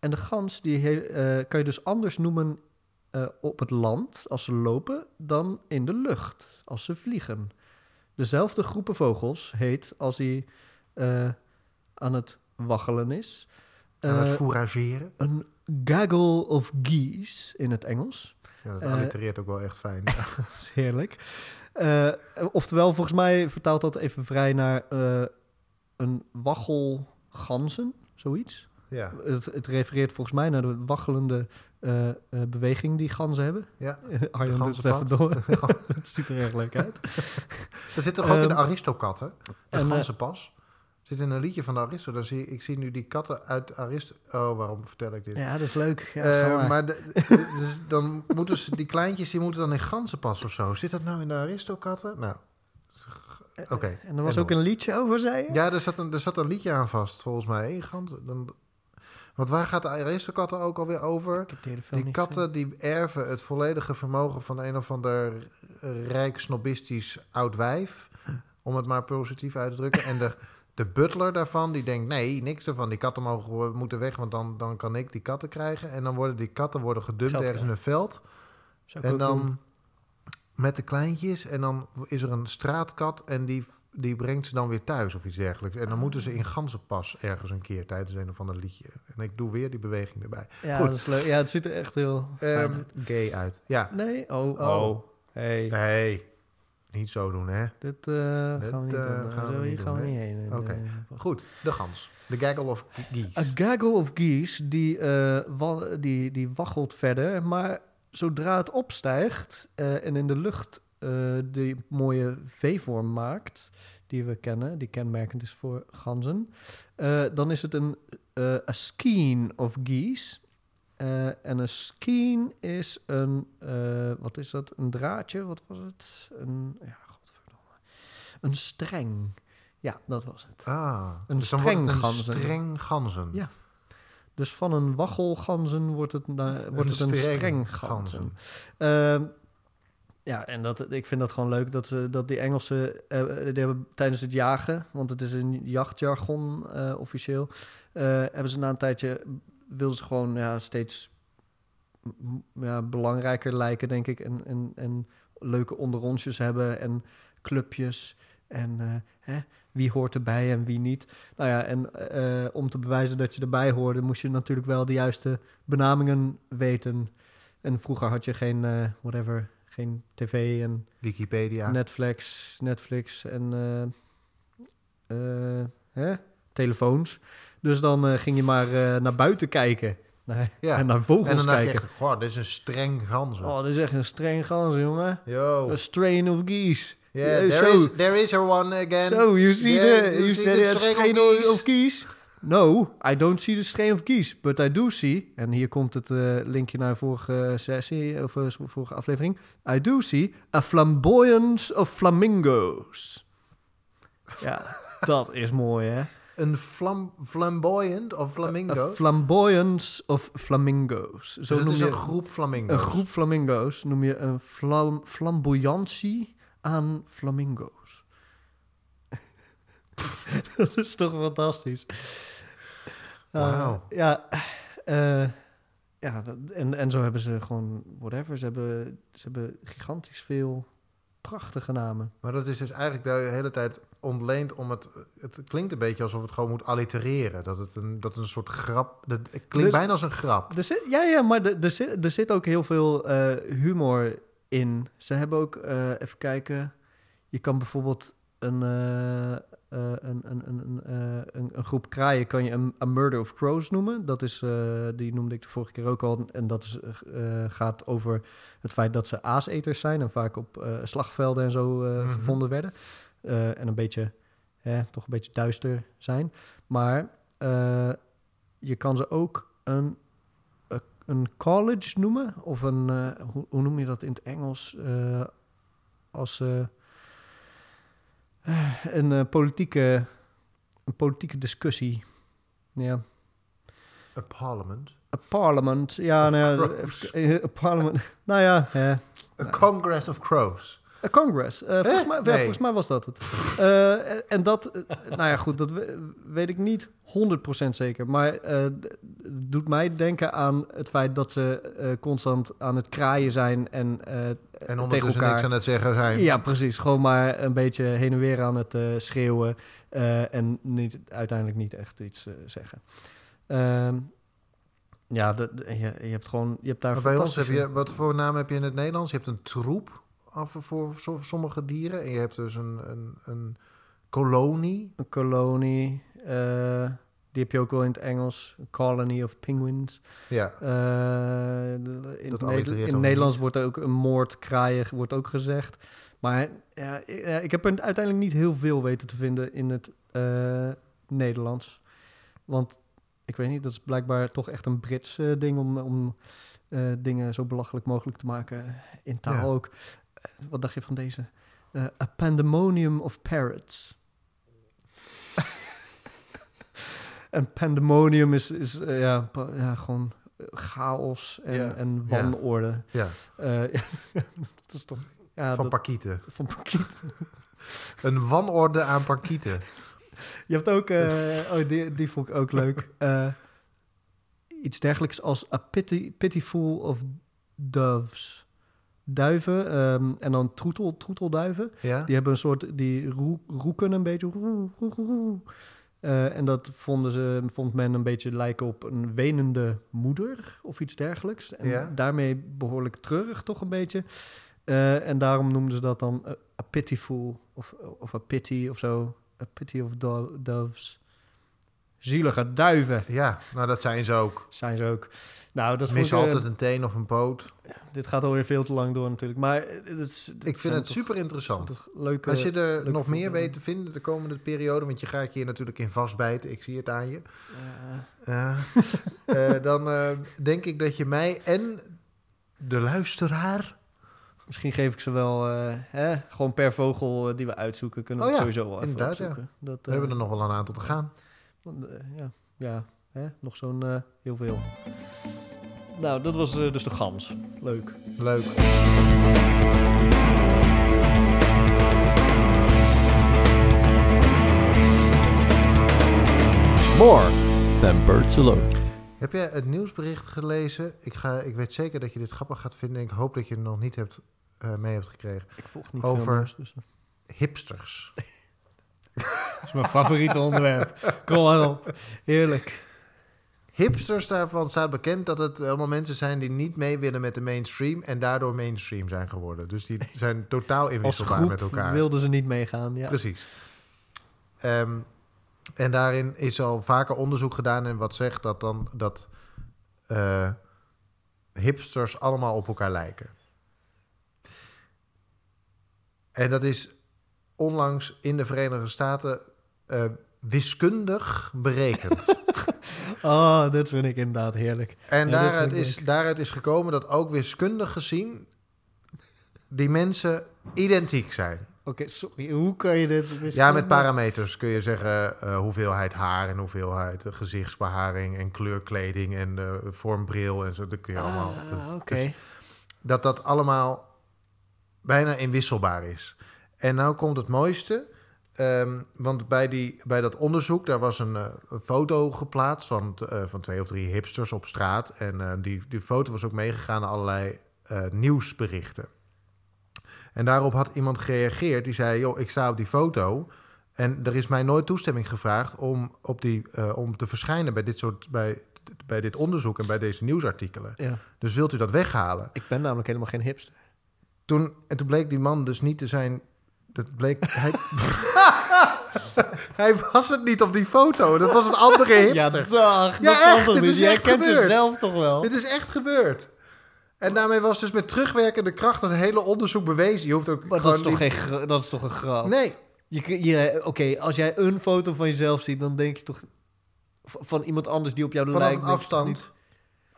en de gans die he- kan je dus anders noemen op het land als ze lopen dan in de lucht als ze vliegen. Dezelfde groepen vogels heet als hij aan het waggelen is. Aan het eh, fourageren. een gaggle of geese in het Engels. Ja, dat eh, allitereert ook wel echt fijn. [laughs] Is heerlijk. Eh, oftewel, volgens mij vertaalt dat even vrij naar een waggelganzen, zoiets. ja. Het, het refereert volgens mij naar de waggelende beweging die ganzen hebben. ja. [laughs] Arjen doet het even door. het [laughs] ziet er erg leuk uit. Dat zit toch ook in de Ehm, Aristokatten? En, eh, ganzenpas. Zit in een liedje van de Aristo. Dan zie, ik zie nu die katten uit Aristo... Oh, waarom vertel ik dit? Ja, dat is leuk. Ja, Eh, maar. maar de- de- dus dan moeten ze, die kleintjes die moeten dan in ganzenpas of zo. Zit dat nou in de Aristokatten? Nou, oké. En er was En ook een liedje over, zei je? Ja, er zat, een, er zat een liedje aan vast, volgens mij. Gans, dan, want waar gaat de Aristokatten ook alweer over? Die katten die erven het volledige vermogen van een of ander rijk snobistisch oud wijf. Om het maar positief uit te drukken. En de, de butler daarvan, die denkt, nee, niks ervan. Die katten mogen, moeten weg, want dan, dan kan ik die katten krijgen. En dan worden die katten worden gedumpt Geld ergens in een veld. Zou En doen. dan met de kleintjes. En dan is er een straatkat en die, die brengt ze dan weer thuis of iets dergelijks. En dan moeten ze in ganzenpas ergens een keer tijdens een of ander liedje. En ik doe weer die beweging erbij. Ja, Goed. dat is leuk. Ja, het ziet er echt heel Ehm, gay uit. Ja. Nee? Oh, Oh. oh. Hey, Nee, niet zo doen, hè. dit eh, Dit, gaan we niet eh, doen. gaan we Zo, hier doen, gaan we niet heen. Oké. Eh, Goed, de gans. De gaggle of geese. A gaggle of geese, die, eh, die, die waggelt verder, maar zodra het opstijgt eh, en in de lucht eh, die mooie V-vorm maakt, die we kennen, die kenmerkend is voor ganzen, eh, dan is het een eh a skein of geese. Eh, en een skein is een, eh, wat is dat, een draadje, wat was het? Een, ja, godverdomme, een streng. Ja, dat was het. Ah, Een dus streng een ganzen. streng ganzen. Ja. Dus van een waggelganzen wordt het, na- wordt het een streng ganzen. Ehm, ja, en dat, ik vind dat gewoon leuk dat, ze, dat die Engelsen, eh, die hebben tijdens het jagen, want het is een jachtjargon officieel, hebben ze na een tijdje, wilden ze gewoon ja, steeds ja, belangrijker lijken, denk ik, en, en, en leuke onderrondjes hebben en clubjes en eh, hè, wie hoort erbij en wie niet. Nou ja, en eh, om te bewijzen dat je erbij hoorde, moest je natuurlijk wel de juiste benamingen weten. En vroeger had je geen, eh, whatever, geen tv en Wikipedia. Netflix, Netflix en hè? Telefoons. Dus dan eh, ging je maar eh, naar buiten kijken. [laughs] Ja. En naar en vogels dan dacht je kijken. echt, goh, dit is een streng ganzen. Oh, dat is echt een streng ganzen, jongen. Yo. A strain of geese. Yeah, there, zo. is, there is a one again. So, you see Yeah, the, you you see the the strain of of geese? No, I don't see the strain of geese. But I do see, en hier komt het eh, linkje naar vorige sessie, of vorige aflevering. I do see a flamboyance of flamingos. Ja, [laughs] dat is mooi, hè? Een flam, flamboyant of A flamingo. flamboyance of flamingos. Zo dus noem je een groep flamingo's. een groep flamingo's noem je een flam, flamboyantie aan flamingo's. [laughs] dat is toch fantastisch. Uh, Wauw. ja, eh, ja dat- en, en zo hebben ze gewoon whatever. Ze hebben, ze hebben gigantisch veel prachtige namen. Maar dat is dus eigenlijk de hele tijd ontleend om het... Het klinkt een beetje alsof het gewoon moet allitereren. Dat het een, dat een soort grap... Dat, het klinkt Dus- bijna als een grap. Er zit, ja, ja, maar er, er, zit, er zit ook heel veel eh, humor in. Ze hebben ook, eh, even kijken, je kan bijvoorbeeld een, eh, een, een, een, een, een, een groep kraaien kan je een, een murder of crows noemen. Dat is, die noemde ik de vorige keer ook al. En dat is, gaat over het feit dat ze aaseters zijn en vaak op slagvelden en zo Mhm. gevonden werden. Eh, en een beetje, hè, toch een beetje duister zijn. Maar eh, je kan ze ook een eh, een college noemen? Of een, hoe, hoe noem je dat in het Engels? Als een, politieke, een politieke discussie. Ja. A parliament. Een parliament. Ja, Of nou ja, een parliament. nou ja, hè. A congress of crows. Een Congress. Eh, volgens, mij, ja, Nee. volgens mij was dat het. Eh, en- en dat, eh, nou ja, goed, dat we- weet ik niet 100% zeker. Maar eh, d- doet mij denken aan het feit dat ze eh, constant aan het kraaien zijn en eh, En ondertussen niks aan het zeggen zijn. Ja, precies. Gewoon maar een beetje heen en weer aan het eh, schreeuwen. eh, en niet, uiteindelijk niet echt iets eh, zeggen. Ehm, ja, dat- je, je hebt gewoon. Je hebt daar Maar bij ons heb je, wat voor naam heb je in het Nederlands? Je hebt een troep af voor so- sommige dieren. En je hebt dus een, een, een kolonie. Een kolonie. eh, die heb je ook wel in het Engels. Een colony of penguins. Ja, Eh, in het, in Nederlands niet. wordt ook een moord kraaien wordt ook gezegd. Maar ja, ik, ik heb er uiteindelijk niet heel veel weten te vinden in het eh, Nederlands. Want ik weet niet, dat is blijkbaar toch echt een Brits eh, ding om, om eh, dingen zo belachelijk mogelijk te maken. In taal Ja. ook. Wat dacht je van deze? Eh, a pandemonium of parrots. [laughs] en pandemonium is, is eh, ja, pa- ja, gewoon eh, chaos en, Ja. en Ja. wanorde. ja. Eh, [laughs] dat is toch... Ja, van dat, parkieten. van parkiet. [laughs] Een wanorde aan parkieten. Je hebt ook, oh, die, die vond ik ook leuk. Iets dergelijks als A Pity, Pitiful of Doves. Duiven ehm, en dan troetel, troetelduiven. Ja? Die hebben een soort, die roe, roeken een beetje. roe, roe. Eh, en dat vonden ze, vond men een beetje lijken op een wenende moeder of iets dergelijks. En Ja. daarmee behoorlijk treurig toch een beetje. Eh, en daarom noemden ze dat dan a, a pitiful of, of a pity of zo. A pity of do- doves. Zielige duiven Ja, nou dat zijn ze ook. zijn ze ook. Nou, dat ik, missen altijd een teen of een poot. dit gaat alweer veel te lang door natuurlijk. Maar eh, het is, dit Ik vind het toch- super interessant. leuke... Als je er nog meer weet te vinden de komende periode, want je gaat je hier natuurlijk in vastbijten, ik zie het aan je. eh, [laughs] Eh, dan denk ik dat je mij en de luisteraar. Misschien geef ik ze wel, hè, gewoon per vogel die we uitzoeken, kunnen we Oh ja, sowieso wel even inderdaad, ja. Dat, We hebben er nog wel een aantal te gaan. Want, eh, ja, ja hè, nog zo'n eh, heel veel. Nou, dat was eh, dus de gans. Leuk. Leuk. More than birds alone. Heb jij het nieuwsbericht gelezen? Ik, ga, ik weet zeker dat je dit grappig gaat vinden. Ik hoop dat je het nog niet hebt, eh, mee hebt gekregen. Ik volg niet Over- veel nieuws, dus, Hipsters. Dat is mijn favoriete onderwerp. Kom maar op. Heerlijk. Hipsters daarvan staat bekend dat het allemaal mensen zijn die niet mee willen met de mainstream en daardoor mainstream zijn geworden. Dus die zijn totaal inwisselbaar met elkaar. wilden ze niet meegaan. Ja. Precies. Ehm, en daarin is al vaker onderzoek gedaan en wat zegt dat dan dat eh, hipsters allemaal op elkaar lijken. En dat is onlangs in de Verenigde Staten eh, wiskundig berekend. [laughs] Oh, dit vind ik inderdaad heerlijk. En Ja, daaruit, is, daaruit is gekomen dat ook wiskundig gezien die mensen identiek zijn. Oké, sorry. Hoe kan je dit... Ja, met parameters kun je zeggen eh, hoeveelheid haar en hoeveelheid eh, gezichtsbeharing en kleurkleding en eh, vormbril en zo. Dat kun je allemaal. Ah, dat- Oké. dus dat dat allemaal bijna inwisselbaar is. En nou komt het mooiste. ehm, want bij, die, bij dat onderzoek, daar was een, eh, foto geplaatst van, eh, van twee of drie hipsters op straat. En eh, die, die foto was ook meegegaan naar allerlei nieuwsberichten. En daarop had iemand gereageerd die zei: Joh, ik sta op die foto. En er is mij nooit toestemming gevraagd om, op die, om te verschijnen bij dit, soort, bij, bij dit onderzoek en bij deze nieuwsartikelen. Ja. Dus wilt u dat weghalen? Ik ben namelijk helemaal geen hipster. Toen, en toen bleek die man dus niet te zijn. Dat bleek. Hij, [laughs] hij was het niet op die foto. Dat was een andere hipster. Ja, dag. Ja, dat echt, het niet? is Jij echt kent gebeurd. jezelf toch wel? Dit is echt gebeurd. En daarmee was dus met terugwerkende kracht het hele onderzoek bewezen. Je hoeft ook Maar dat is, toch geen dat is toch een grap? Nee, Je, je, Oké, als jij een foto van jezelf ziet, dan denk je toch van iemand anders die op jou vanaf lijkt. afstand.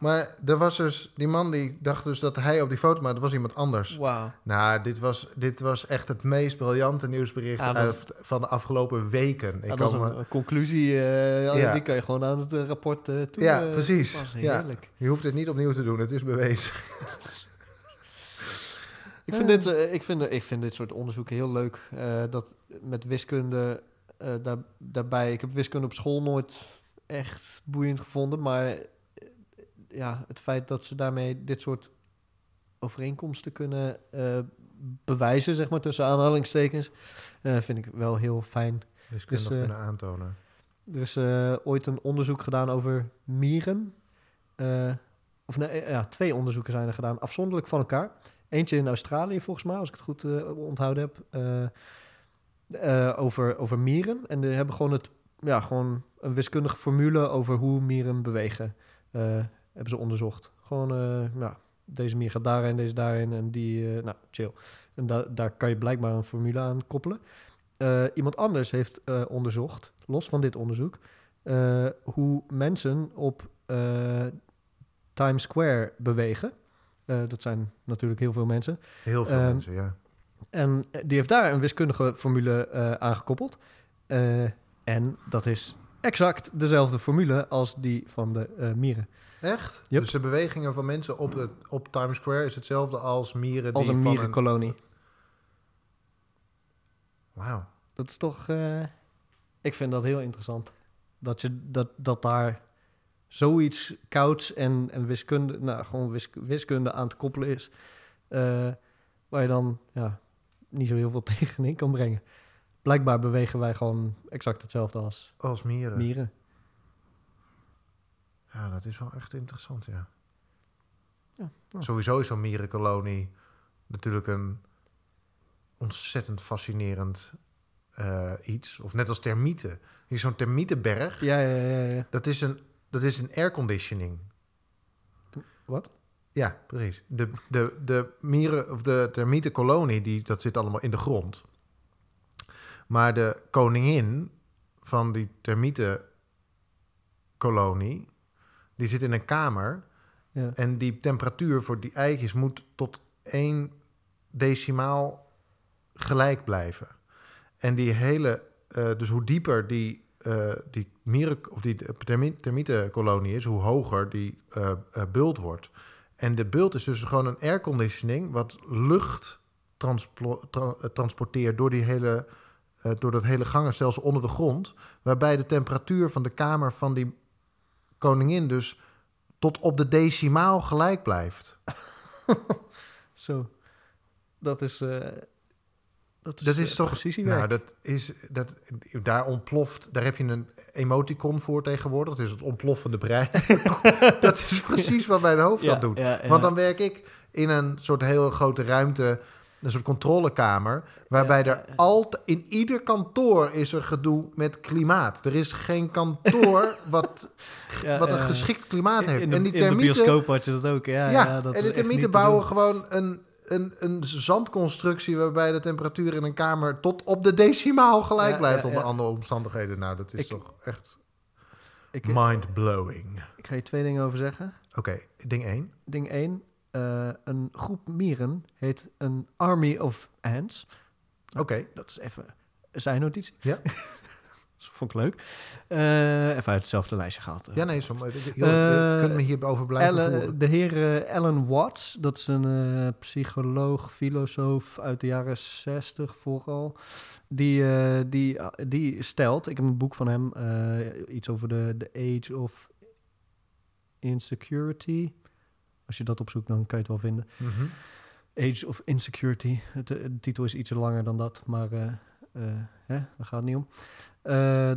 Maar er was dus... Die man die dacht dus dat hij op die foto... Maar dat was iemand anders. Nou, dit was, dit was echt het meest briljante nieuwsbericht Ja, dat- uit- van de afgelopen weken. Ik dat een, me- conclusie, eh, Ja. die kan je gewoon aan het eh, rapport toe. Ja, precies. Ja. Heerlijk. Je hoeft het niet opnieuw te doen, het is bewezen. [laughs] Ik vind, dit, ik, vind, ik vind dit soort onderzoeken heel leuk. dat met wiskunde daar, daarbij. Ik heb wiskunde op school nooit echt boeiend gevonden. Maar ja, het feit dat ze daarmee dit soort overeenkomsten kunnen eh, bewijzen, zeg maar tussen aanhalingstekens, eh, vind ik wel heel fijn. Dus, eh, kunnen aantonen. Er is ooit een onderzoek gedaan over mieren. Of nee, ja, twee onderzoeken zijn er gedaan, afzonderlijk van elkaar. Eentje in Australië, volgens mij, als ik het goed onthouden heb. over, over mieren. En die hebben gewoon, het, ja, gewoon een wiskundige formule over hoe mieren bewegen. eh, hebben ze onderzocht. Gewoon, ja, deze mier gaat daarin, deze daarin en die, eh, nou, chill. En da- daar kan je blijkbaar een formule aan koppelen. Eh, iemand anders heeft onderzocht, los van dit onderzoek, hoe mensen op Times Square bewegen. Dat zijn natuurlijk heel veel mensen. Heel veel mensen, ja. En die heeft daar een wiskundige formule aangekoppeld. En dat is exact dezelfde formule als die van de mieren. Echt? Yep. Dus de bewegingen van mensen op, het, op Times Square is hetzelfde als mieren Als die een mierenkolonie. Wauw. Dat is toch... eh, Ik vind dat heel interessant. Dat, je, dat, dat daar zoiets kouds en, en wiskunde, nou, gewoon wis- wiskunde aan te koppelen is. eh, waar je dan ja, niet zo heel veel [laughs] tegenin kan brengen. Blijkbaar bewegen wij gewoon exact hetzelfde als Als mieren. mieren. Ja, dat is wel echt interessant, ja. Ja. Sowieso is zo'n mierenkolonie natuurlijk een ontzettend fascinerend eh, iets. Of net als termieten. Hier zo'n termietenberg. Ja, ja, ja. ja. Dat is een, dat is een airconditioning. Wat? Ja, precies. De, de, de mieren of de termietenkolonie, die, dat zit allemaal in de grond. Maar de koningin van die termietenkolonie, die zit in een kamer. Ja. En die temperatuur voor die eitjes moet tot één decimaal gelijk blijven. En die hele, eh, dus hoe dieper die, eh, die, mieren, of die termi- termietenkolonie is, hoe hoger die eh, bult wordt. En de bult is dus gewoon een airconditioning wat lucht tra- transporteert door, die hele, door dat hele gangenstelsel onder de grond. Waarbij de temperatuur van de kamer van die koningin dus tot op de decimaal gelijk blijft. [laughs] Zo. Dat is... eh, dat is, Dat is eh, toch precisiewerk. Nou, dat is dat daar ontploft. Daar heb je een emoticon voor tegenwoordig. Dat is het ontploffende brein. [laughs] dat is precies wat mijn hoofd Ja, dat doet. ja, ja. Want dan werk ik in een soort hele grote ruimte, een soort controlekamer, waarbij er altijd in ieder kantoor is er gedoe met klimaat. Er is geen kantoor [laughs] wat, Ja, wat een ja. geschikt klimaat heeft. In de, en die in de termieten, bioscoop had je dat ook. Ja, ja, dat en de termieten bouwen gewoon een, een, een zandconstructie waarbij de temperatuur in een kamer tot op de decimaal gelijk blijft onder andere omstandigheden. Nou, dat is Ik- toch echt mind-blowing. ik ga je twee dingen over zeggen. Oké, ding 1. Ding 1. een groep mieren heet een Army of Ants. Oké, Dat is even zijn notitie. Ja. [laughs] vond ik leuk. Eh, even uit hetzelfde lijstje gehaald. ja nee, som, joh, je Eh, kunt me hierover blijven de heer eh, Alan Watts, dat is een eh, psycholoog, filosoof uit de jaren 60 vooral. Die, eh, die, die stelt, ik heb een boek van hem, eh, iets over de, de Age of Insecurity. Als je dat opzoekt, dan kan je het wel vinden. Mhm. Age of Insecurity. Het, eh, de titel is iets langer dan dat, maar eh, hè, daar gaat het niet om.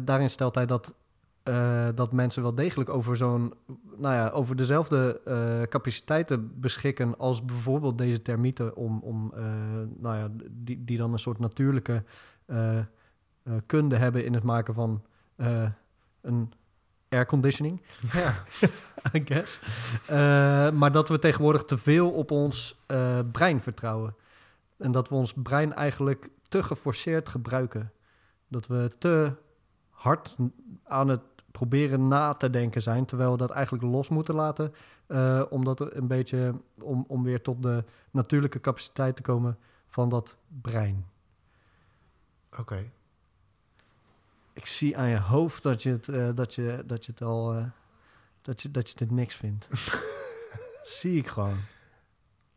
Daarin stelt hij dat, dat mensen wel degelijk over zo'n, nou ja, over dezelfde capaciteiten beschikken als bijvoorbeeld deze termieten om, om nou ja, die, die dan een soort natuurlijke kunde hebben in het maken van een airconditioning. Ja. [laughs] I guess. Eh, maar dat we tegenwoordig te veel op ons eh, brein vertrouwen. En dat we ons brein eigenlijk te geforceerd gebruiken. Dat we te hard aan het proberen na te denken zijn, terwijl we dat eigenlijk los moeten laten. eh, omdat er een beetje om, om weer tot de natuurlijke capaciteit te komen van dat brein. Oké. Ik zie aan je hoofd dat je het, eh, dat je, dat je het al. eh, dat, je, dat je het niks vindt. [laughs] zie ik gewoon.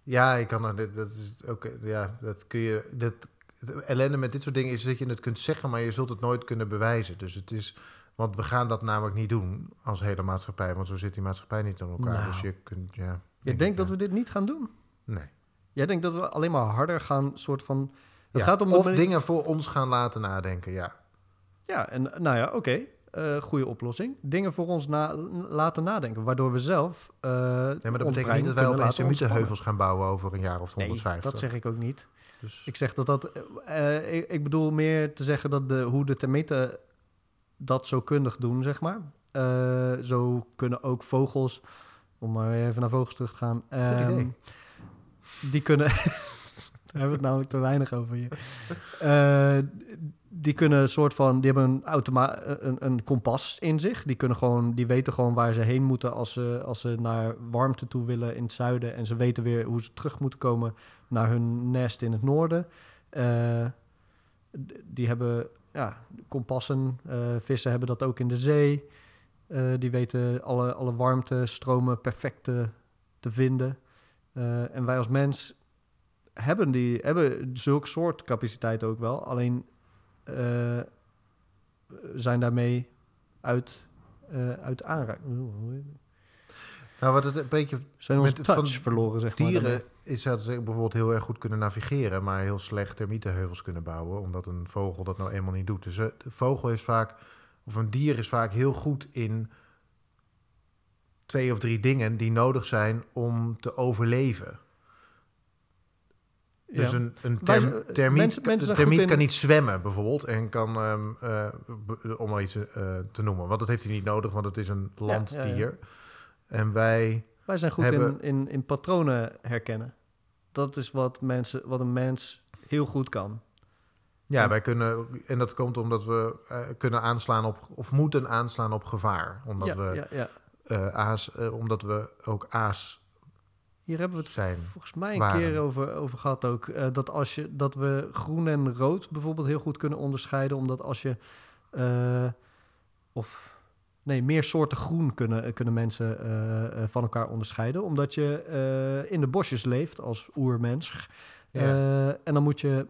Ja, ik kan dit- dat is oké. ja, dat kun je. Dat, het ellende met dit soort dingen is dat je het kunt zeggen, maar je zult het nooit kunnen bewijzen. Dus het is, want we gaan dat namelijk niet doen als hele maatschappij, want zo zit die maatschappij niet in elkaar. Nou. Dus je kunt, ja. Je denk denkt ik, dat ja. we dit niet gaan doen? Nee. Jij denkt dat we alleen maar harder gaan, soort van. Het Ja, gaat om of manier- dingen voor ons gaan laten nadenken, ja. Ja, en nou ja, oké. eh, goede oplossing. Dingen voor ons na, laten nadenken, waardoor we zelf. eh Nee, maar dat betekent niet dat wij opeens heuvels gaan bouwen over een jaar of ontspannen. 150. Nee, dat zeg ik ook niet. Dus, Ik zeg dat dat. eh, ik, ik bedoel meer te zeggen dat de, hoe de termieten dat zo kundig doen, zeg maar. Zo kunnen ook vogels, om maar even naar vogels terug te gaan. idee. die kunnen. [laughs] Daar hebben we het namelijk te weinig over hier. Eh, die kunnen een soort van. Die hebben een, automa een, een kompas in zich. Die, kunnen gewoon, die weten gewoon waar ze heen moeten als ze, als ze naar warmte toe willen in het zuiden. En ze weten weer hoe ze terug moeten komen naar hun nest in het noorden. Eh, die hebben ja, kompassen. Eh, vissen hebben dat ook in de zee. Die weten alle, alle warmtestromen perfect te, te vinden. En wij als mens hebben, die, hebben zulke soort capaciteit ook wel. Alleen eh, zijn daarmee uit, eh uit aanraking. Nou, wat het een beetje Zijn ons Met- touch van verloren, zeg maar. dieren is dat ze bijvoorbeeld heel erg goed kunnen navigeren, maar heel slecht termietenheuvels kunnen bouwen, omdat een vogel dat nou eenmaal niet doet. Dus eh, de vogel is vaak, of een dier is vaak heel goed in twee of drie dingen die nodig zijn om te overleven. Dus een, een term- zijn- termiet, mensen- mensen zijn termiet goed in- kan niet zwemmen bijvoorbeeld en kan, ehm, eh, om maar iets eh, te noemen, want dat heeft hij niet nodig, want het is een landdier. En wij Wij zijn goed hebben- in, in, in patronen herkennen. Dat is wat, mensen, wat een mens heel goed kan. Ja, wij kunnen, en dat komt omdat we eh, kunnen aanslaan op, of moeten aanslaan op gevaar. Omdat, ja, we, ja, ja. eh, aas, eh, omdat we ook aas Hier hebben we het zijn. volgens mij een waren. keer over, over gehad ook. eh, dat, als je, dat we groen en rood bijvoorbeeld heel goed kunnen onderscheiden. Omdat als je... eh, of nee, meer soorten groen kunnen, kunnen mensen eh, eh, van elkaar onderscheiden. Omdat je eh, in de bosjes leeft als oermens. Ja. Eh, en dan moet je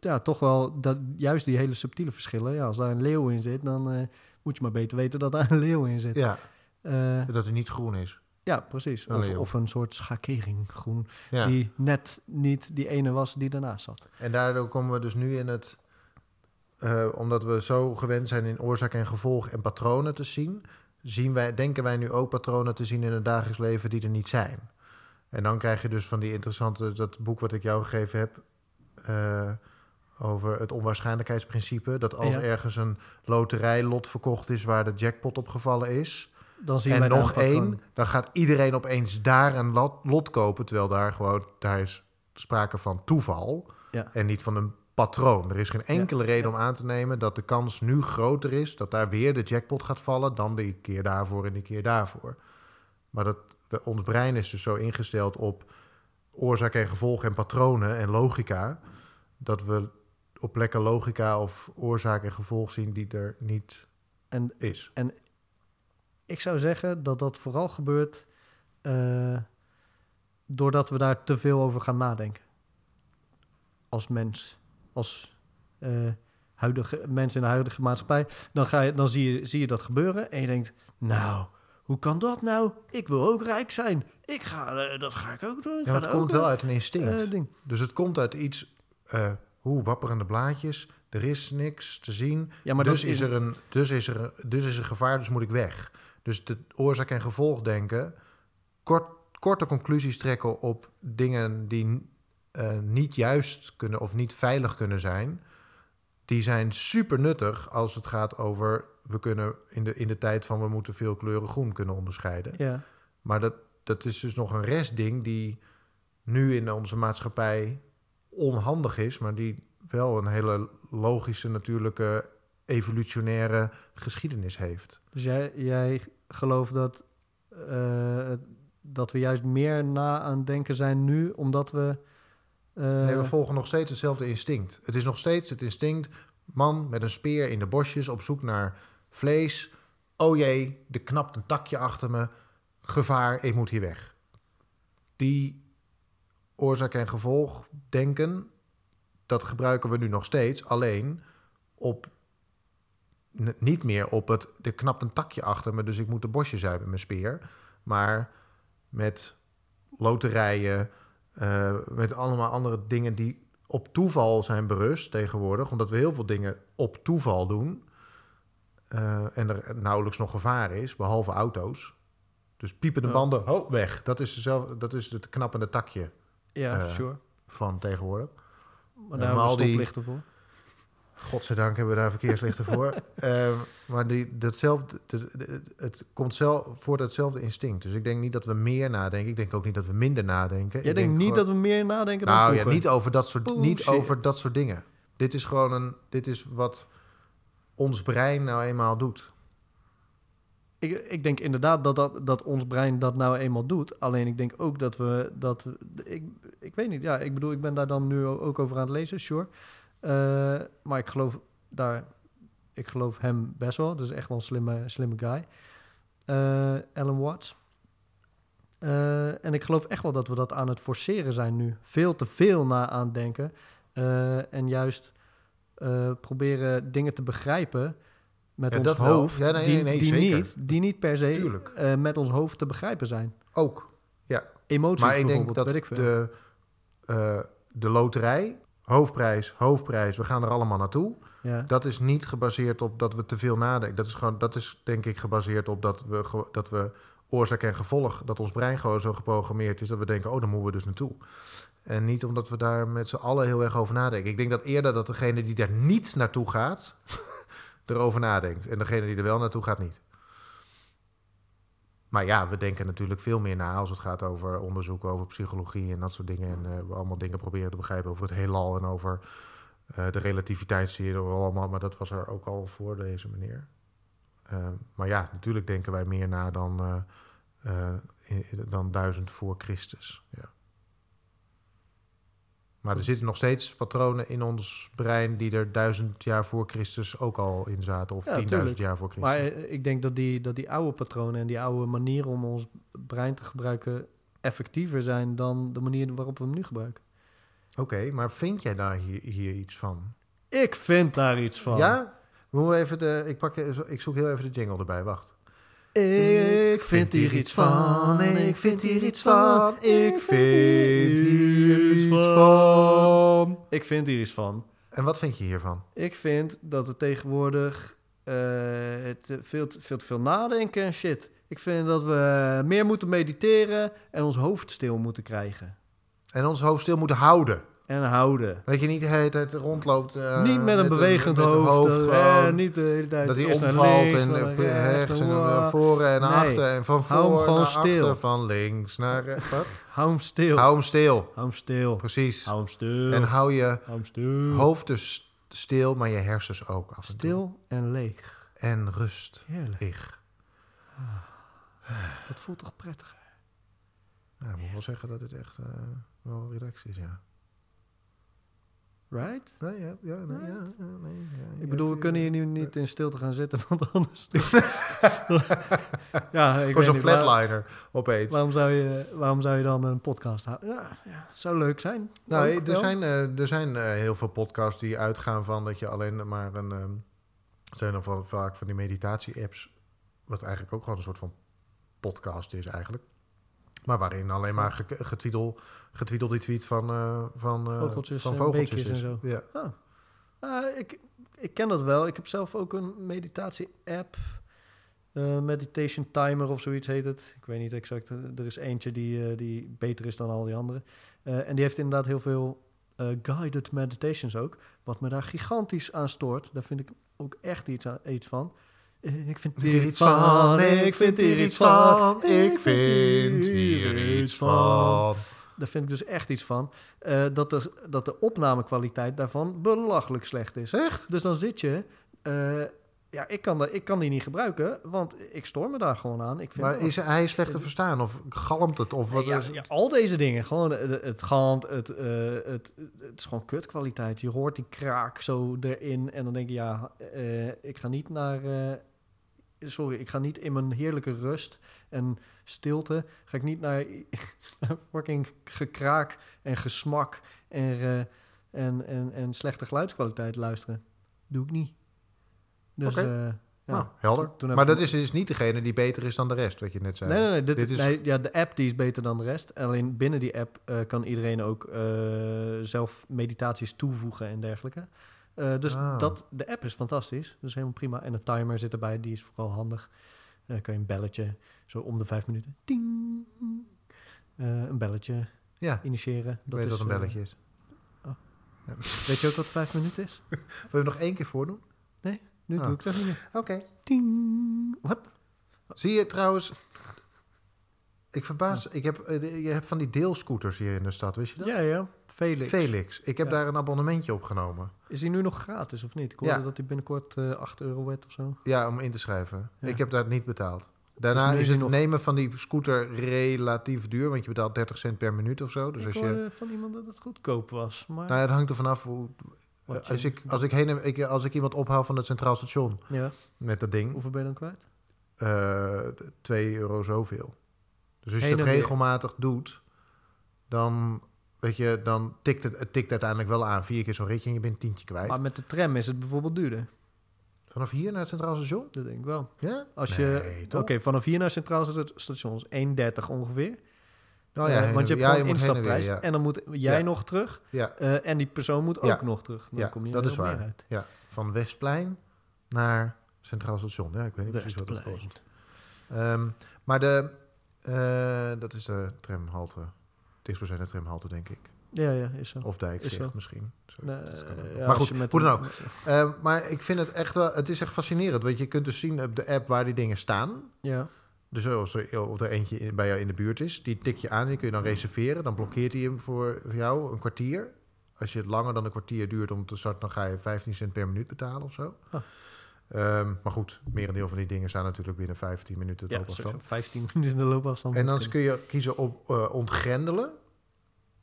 ja, toch wel dat, juist die hele subtiele verschillen. Ja, als daar een leeuw in zit, dan eh, moet je maar beter weten dat daar een leeuw in zit. Ja, Eh, dat hij niet groen is. Ja precies. Of, of een soort schakering groen, Ja. die net niet die ene was die daarnaast zat. En daardoor komen we dus nu in het... eh, omdat we zo gewend zijn in oorzaak en gevolg en patronen te zien... Zien wij, denken wij nu ook patronen te zien in het dagelijks leven die er niet zijn. En dan krijg je dus van die interessante... dat boek wat ik jou gegeven heb... eh, over het onwaarschijnlijkheidsprincipe. Dat als Ja. ergens een loterijlot verkocht is waar de jackpot op gevallen is. Dan zien en wij nog één, dan gaat iedereen opeens daar een lot, lot kopen. Terwijl daar gewoon, daar is sprake van toeval. Ja. En niet van een patroon. Er is geen enkele reden om aan te nemen dat de kans nu groter is dat daar weer de jackpot gaat vallen dan die keer daarvoor en die keer daarvoor. Maar dat, ons brein is dus zo ingesteld op oorzaak en gevolg en patronen en logica, dat we op plekken logica of oorzaak en gevolg zien die er niet En is. Ik zou zeggen dat dat vooral gebeurt eh, doordat we daar te veel over gaan nadenken. Als mens, als eh, huidige mens in de huidige maatschappij. Dan, ga je, dan zie, je, zie je dat gebeuren en je denkt, nou, hoe kan dat nou? Ik wil ook rijk zijn. Ik ga, eh, dat ga ik ook doen. Ik Ja, het komt wel uit een instinct. ding. Dus het komt uit iets, hoe wapperende blaadjes, er is niks te zien. Ja, maar dus, is er een, dus, is er, dus is er gevaar, dus moet ik weg. Dus de oorzaak en gevolg denken, kort, korte conclusies trekken op dingen die eh, niet juist kunnen of niet veilig kunnen zijn, die zijn super nuttig als het gaat over, we kunnen in de, in de tijd van we moeten veel kleuren groen kunnen onderscheiden. Ja. Maar dat, dat is dus nog een restding die nu in onze maatschappij onhandig is, maar die wel een hele logische, natuurlijke, evolutionaire geschiedenis heeft. Dus jij, jij gelooft dat, eh, dat we juist meer na aan het denken zijn nu, omdat we... eh, nee, we volgen nog steeds hetzelfde instinct. Het is nog steeds het instinct, man met een speer in de bosjes op zoek naar vlees. Oh jee, er knapt een takje achter me. Gevaar, ik moet hier weg. Die oorzaak en gevolg denken, dat gebruiken we nu nog steeds, alleen op niet meer op het er knapt een takje achter me, dus ik moet de bosjes uit met mijn speer, maar met loterijen, eh, met allemaal andere dingen die op toeval zijn berust tegenwoordig, omdat we heel veel dingen op toeval doen eh, en er nauwelijks nog gevaar is, behalve auto's. Dus piepende Ja. banden, ho, weg. Dat is, dezelfde, dat is het knappende takje ja, eh, sure. van tegenwoordig. Maar daar hebben al we die- stoplichten voor. Godzijdank hebben we daar verkeerslichten voor. [laughs] Ehm, maar die, datzelfde, het, het komt zelf, voort uit hetzelfde instinct. Dus ik denk niet dat we meer nadenken. Ik denk ook niet dat we minder nadenken. Jij Ik denkt denk niet gewoon- dat we meer nadenken dan Nou ja, niet over, dat soort, niet over dat soort dingen. Dit is gewoon een... Dit is wat ons brein nou eenmaal doet. Ik, ik denk inderdaad dat, dat, dat ons brein dat nou eenmaal doet. Alleen ik denk ook dat we... Dat ik, ik weet niet, ja, ik bedoel, ik ben daar dan nu ook over aan het lezen, sure. Eh, maar ik geloof daar... Ik geloof hem best wel. Dat is echt wel een slimme, slimme guy. Eh, Alan Watts. Eh, en ik geloof echt wel dat we dat aan het forceren zijn nu. Veel te veel na aan denken. En juist proberen dingen te begrijpen met Ja, ons hoofd, Ja, nee, die, nee, nee, die, zeker. niet, die niet per se met ons hoofd te begrijpen zijn. Ook. Emoties Maar ik denk dat ik de, de loterij, hoofdprijs, hoofdprijs, we gaan er allemaal naartoe. ja. Dat is niet gebaseerd op dat we te veel nadenken. Dat is, gewoon, dat is denk ik gebaseerd op dat we, dat we oorzaak en gevolg, dat ons brein gewoon zo geprogrammeerd is dat we denken, oh, daar moeten we dus naartoe. En niet omdat we daar met z'n allen heel erg over nadenken. Ik denk dat eerder dat degene die daar niet naartoe gaat, [laughs] erover nadenkt. En degene die er wel naartoe gaat, niet. Maar ja, we denken natuurlijk veel meer na als het gaat over onderzoek, over psychologie en dat soort dingen. En eh, we allemaal dingen proberen te begrijpen over het heelal en over eh, de relativiteitstheorie allemaal. Maar dat was er ook al voor deze meneer. Eh, maar ja, natuurlijk denken wij meer na dan, eh, dan duizend voor Christus. Ja. Maar er zitten nog steeds patronen in ons brein die er duizend jaar voor Christus ook al in zaten. Of Ja, tienduizend tuurlijk. jaar voor Christus. Maar eh, ik denk dat die, dat die oude patronen en die oude manieren om ons brein te gebruiken effectiever zijn dan de manier waarop we hem nu gebruiken. Oké, maar vind jij daar hier, hier iets van? Ik vind daar iets van. Ja? We moeten even de, ik, pak, ik zoek heel even de jingle erbij, wacht. Ik vind hier iets van, ik vind hier iets van, ik vind hier iets van. Ik vind hier iets van. En wat vind je hiervan? Ik vind dat we tegenwoordig eh, het, eh, veel, te, veel te veel nadenken en shit. Ik vind dat we meer moeten mediteren en ons hoofd stil moeten krijgen. En ons hoofd stil moeten houden. En houden. Dat je niet de hele tijd rondloopt. eh, niet met een bewegend met een hoofd. eh, gewoon. niet de hele tijd dat hij omvalt links, en eh, rechts en naar eh, voren en naar nee. achter. En van voor naar stil. achter, van links naar rechts. [laughs] Hou hem stil. Hou hem stil. Hou hem stil. Precies. Hou hem stil. En hou je Hou hoofd dus stil, maar je hersens ook af en toe. Stil en leeg. En rust. Heerlijk. Dat voelt toch prettig? Ik moet wel zeggen dat het echt eh, wel relaxed is, ja. Right? Nee, ja, ja, nee, ja, ja, nee, ja, Ik bedoel, we kunnen eh, hier nu niet in stilte gaan zitten, [laughs] want anders... [laughs] ja, ik Gewoon weet zo'n niet, waar- flatliner opeens. waarom, zou je, waarom zou je dan een podcast houden? Ja, ja, zou leuk zijn. Nou, Ook er wel. zijn, eh, er zijn eh, heel veel podcasts die uitgaan van dat je alleen maar een... het zijn dan van, vaak van die meditatie-apps, wat eigenlijk ook gewoon een soort van podcast is eigenlijk. Maar waarin alleen maar ge- getwiedel, getwiedel die tweet van, eh, van, eh, Vogeltjes van en vogeltjes en zo. Ja. Ah, ik, ik ken dat wel. Ik heb zelf ook een meditatie-app. Eh, meditation Timer of zoiets heet het. Ik weet niet exact. Er is eentje die, die beter is dan al die andere. En die heeft inderdaad heel veel guided meditations ook. Wat me daar gigantisch aan stoort. Daar vind ik ook echt iets, aan, iets van. Eh, Ik vind hier iets van, ik vind hier iets van, ik vind hier iets van. Daar vind ik dus echt iets van. eh, dat, de, dat de opnamekwaliteit daarvan belachelijk slecht is. Echt? Dus dan zit je... eh, ja, ik kan, dat, ik kan die niet gebruiken, want ik stoor me daar gewoon aan. Ik vind Maar is hij slecht te verstaan? Of galmt het? Of wat ja, is ja, al deze dingen. Gewoon het, het galmt, het, eh, het, het is gewoon kutkwaliteit. Je hoort die kraak zo erin en dan denk je, ja, eh, ik ga niet naar... eh, sorry, ik ga niet in mijn heerlijke rust en stilte... ga ik niet naar, [laughs] fucking gekraak en gesmak en, eh, en, en, en slechte geluidskwaliteit luisteren. Doe ik niet. Dus, eh, ja. Nou, helder. Toen maar ik- dat is dus niet degene die beter is dan de rest, wat je net zei. Nee, nee, nee, dit, Dit is- nee, ja, de app die is beter dan de rest. Alleen binnen die app eh, kan iedereen ook zelf meditaties toevoegen en dergelijke. Eh, dus Ah. dat, de app is fantastisch. Dat is helemaal prima. En een timer zit erbij, die is vooral handig. Dan kan je een belletje, zo om de vijf minuten, ding, eh, een belletje Ja, initiëren. ik weet is, wat een eh, belletje is. weet je ook wat vijf minuten is? [laughs] Wil je hem nog één keer voordoen? Nu Ah. doe ik dat niet meer. Oké. Ding. Wat? Zie je trouwens... Ik verbaas... Ik heb, eh, je hebt van die deelscooters hier in de stad, wist je dat? Ja, ja. Felix. Felix. Ik heb Ja. daar een abonnementje op genomen. Is die nu nog gratis of niet? Ik hoorde Ja. dat hij binnenkort eh 8 euro werd of zo. Ja, om in te schrijven. Ik heb dat niet betaald. Daarna Dus nu is het nog- nemen van die scooter relatief duur, want je betaalt 30 cent per minuut of zo. Dus ik als je, van iemand dat het goedkoop was. Maar nou, het hangt er vanaf hoe. Je- Als ik, als, ik heen, en- ik, als ik iemand ophaal van het Centraal Station ja, met dat ding, hoeveel ben je dan kwijt? eh 2 euro zoveel. Dus als je dat weer. regelmatig doet, dan weet je, dan tikt het, het tikt uiteindelijk wel aan. Vier keer zo'n ritje en je bent een tientje kwijt. Maar met de tram is het bijvoorbeeld duurder. Vanaf hier naar het Centraal Station? Dat denk ik wel. Ja? Als Nee, je? Oké, vanaf hier naar Centraal Sta- Station is 1,30 ongeveer. Eh, ja, want je hebt ja, gewoon moet heen en instapprijs. weer, ja. En dan moet jij Ja. nog terug. Ja, eh, en die persoon moet ook nog terug. Dan Ja, kom je dat is waar. uit. ja, van Westplein naar Centraal Station. Ja, ik weet niet precies wat dat kost. Ehm, maar de, eh, dat is de tramhalte. Dichtstbijzijnde tramhalte, denk ik. Ja, ja, is zo. Of Dijkzicht zo. misschien. Nee, dat kan ook. ja, maar goed, hoe dan ook. Ehm, maar ik vind het echt wel, het is echt fascinerend. Want je kunt dus zien op de app waar die dingen staan. Ja, Dus als er, of er eentje in- bij jou in de buurt is, die tik je aan en die kun je dan reserveren. Dan blokkeert hij hem voor jou een kwartier. Als je het langer dan een kwartier duurt om te starten, dan ga je 15 cent per minuut betalen of zo. Ah. Ehm, maar goed, merendeel van die dingen staan natuurlijk binnen 15 minuten ja loopafstand. sowieso 15 [laughs] minuten de loopafstand. En dan kun je kiezen op eh, ontgrendelen.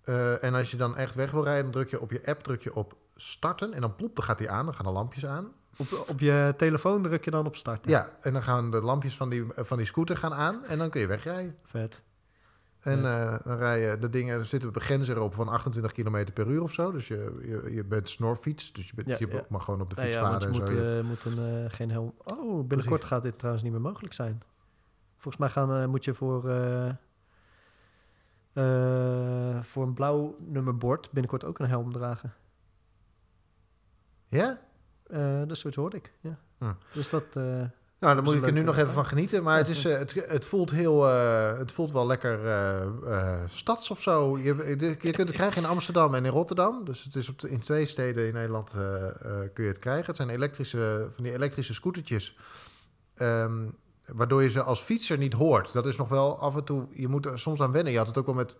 Eh, en als je dan echt weg wil rijden, dan druk je op je app druk je op starten. En dan plop, dan gaat hij aan, dan gaan de lampjes aan. Op, op je telefoon druk je dan op start. Ja, en dan gaan de lampjes van die, van die scooter gaan aan en dan kun je wegrijden. Vet. En eh, dan rij je, de dingen er zitten begrenzer op van 28 km per uur of zo. Dus je, je, je bent snorfiets, dus je, bent, Ja, je ja. mag gewoon op de fiets ja, varen moet, en zo. moet een, eh, geen helm... Oh, binnenkort gaat dit trouwens niet meer mogelijk zijn. Volgens mij gaan, moet je voor, voor een blauw nummerbord binnenkort ook een helm dragen. ja? Dat soort hoorde ik, ja. Hm. Dus dat... Nou, daar is moet ik er nu nog even van genieten. Maar het, is, eh, het, het voelt heel, eh, het voelt wel lekker eh, stads of zo. Je, de- je kunt het krijgen in Amsterdam en in Rotterdam. Dus het is op de- in twee steden in Nederland kun je het krijgen. Het zijn elektrische, van die elektrische scootertjes. Ehm, waardoor je ze als fietser niet hoort. Dat is nog wel af en toe... Je moet er soms aan wennen. Je had het ook wel met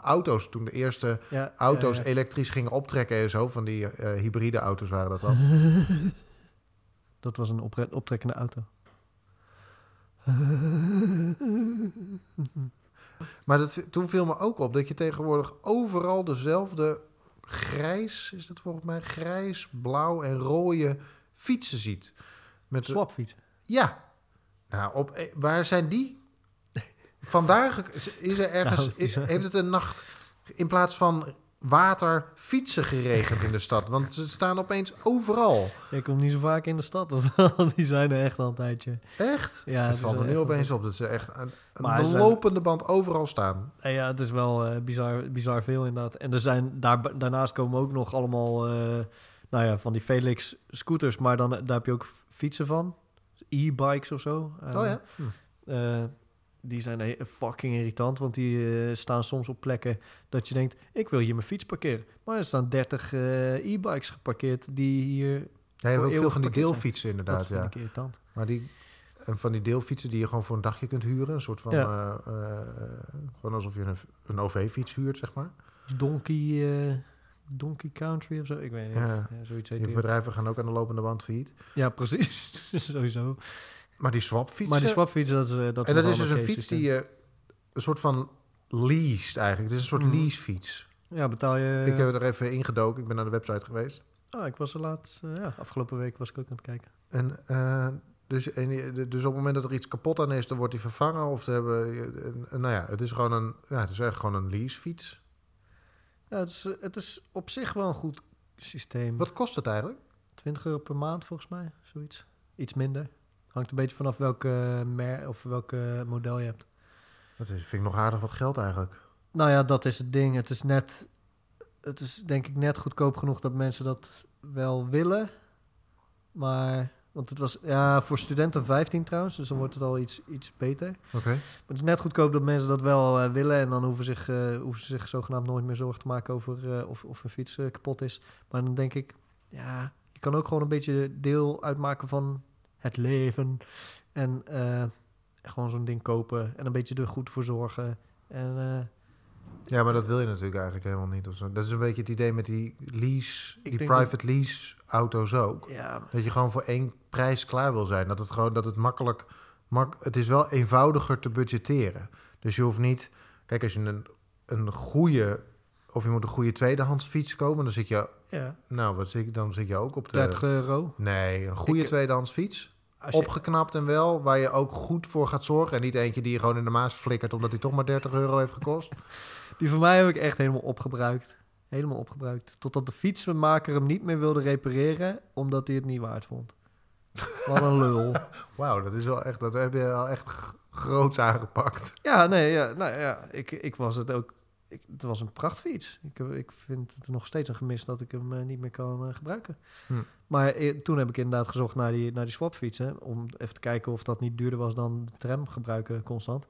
auto's. Toen de eerste ja, auto's ja, ja. elektrisch gingen optrekken en zo. Van die hybride auto's waren dat dan. [laughs] Dat was een optrekkende auto. [laughs] Maar dat, toen viel me ook op dat je tegenwoordig overal dezelfde grijs, is dat volgens mij, grijs, blauw en rode fietsen ziet. Met de- Swapfiets. ja. Nou, op, eh, waar zijn die? [laughs] Vandaag is er ergens, Nou, is- heeft het een nacht in plaats van water fietsen geregend in de stad. Want ze staan opeens overal. Ik kom niet zo vaak in de stad, of [laughs] wel? Die zijn er echt al een tijdje. Echt? Ja, het valt me nu opeens op dat ze echt een zijn- lopende band overal staan. Eh, ja, het is wel eh, bizar, bizar veel inderdaad. En er zijn daar, daarnaast komen ook nog allemaal, eh, nou ja, van die Felix scooters, maar dan, daar heb je ook fietsen van. E-bikes of zo. Oh ja? Hm. Die zijn fucking irritant, want die eh, staan soms op plekken dat je denkt, ik wil hier mijn fiets parkeren. Maar er staan 30 eh, e-bikes geparkeerd die hier, Ja, je hebt ook veel van die zijn. deelfietsen dat inderdaad, vind ja. ik irritant. Maar die, en van die deelfietsen die je gewoon voor een dagje kunt huren. Een soort van, Ja. eh, gewoon alsof je een, een OV-fiets huurt, zeg maar. Donkey, Donkey Country of zo, ik weet niet. Ja. Ja. zoiets heet die. bedrijven gaan ook aan de lopende band failliet. Ja, precies. [laughs] Sowieso. Maar die swapfietsen... Maar die swapfietsen, dat is, eh, dat en nog dat is dus een fiets die je een soort van leased eigenlijk. Het is een soort Mhm. leasefiets. Ja, betaal je... Ik heb er even ingedoken. Ik ben naar de website geweest. Ah, ik was er laatst... eh, ja, afgelopen week was ik ook aan het kijken. En, eh, dus, en, dus op het moment dat er iets kapot aan is, dan wordt die vervangen. Of ze hebben, en- en nou ja, het is gewoon een, ja, het is echt gewoon een leasefiets. Ja, het is, eh, het is op zich wel een goed systeem. Wat kost het eigenlijk? 20 euro per maand volgens mij, zoiets. Iets minder. Hangt een beetje vanaf welke mer of welke model je hebt. Dat is, vind ik nog aardig wat geld eigenlijk. Nou ja, dat is het ding. Het is net... Het is denk ik net goedkoop genoeg dat mensen dat wel willen. Maar... Want het was ja, voor studenten 15 trouwens, dus dan wordt het al iets, iets beter. Oké. Maar het is net goedkoop dat mensen dat wel eh, willen. En dan hoeven, zich, eh, hoeven ze zich zogenaamd nooit meer zorgen te maken over eh, of, of hun fiets kapot is. Maar dan denk ik, ja, je kan ook gewoon een beetje deel uitmaken van het leven. En eh, gewoon zo'n ding kopen en een beetje er goed voor zorgen. En eh, Ja, maar dat wil je natuurlijk eigenlijk helemaal niet. Of zo. Dat is een beetje het idee met die lease, Ik die private lease auto's ook. ja, Dat je gewoon voor één prijs klaar wil zijn. Dat het gewoon, dat het makkelijk, mak, het is wel eenvoudiger te budgetteren. Dus je hoeft niet, kijk als je een, een goede, of je moet een goede tweedehands fiets komen, dan zit je, ja nou wat zit, dan zit je ook op de... 30 euro. Nee, een goede Ik- tweedehands fiets. Je, opgeknapt en wel, waar je ook goed voor gaat zorgen. En niet eentje die je gewoon in de maas flikkert omdat hij toch maar 30 euro heeft gekost. [laughs] die van mij heb ik echt helemaal opgebruikt. Helemaal opgebruikt. Totdat de fietsenmaker hem niet meer wilde repareren, omdat hij het niet waard vond. Wat een lul. [laughs] Wauw, dat is wel echt, dat heb je al echt groots aangepakt. Ja, nee, ja, nou ja, ik, ik was het ook. Ik, het was een prachtfiets. Ik, heb- ik vind het nog steeds een gemis dat ik hem eh, niet meer kan eh, gebruiken. Hm. Maar eh, toen heb ik inderdaad gezocht naar die, naar die swapfietsen. Om even te kijken of dat niet duurder was dan de tram gebruiken constant.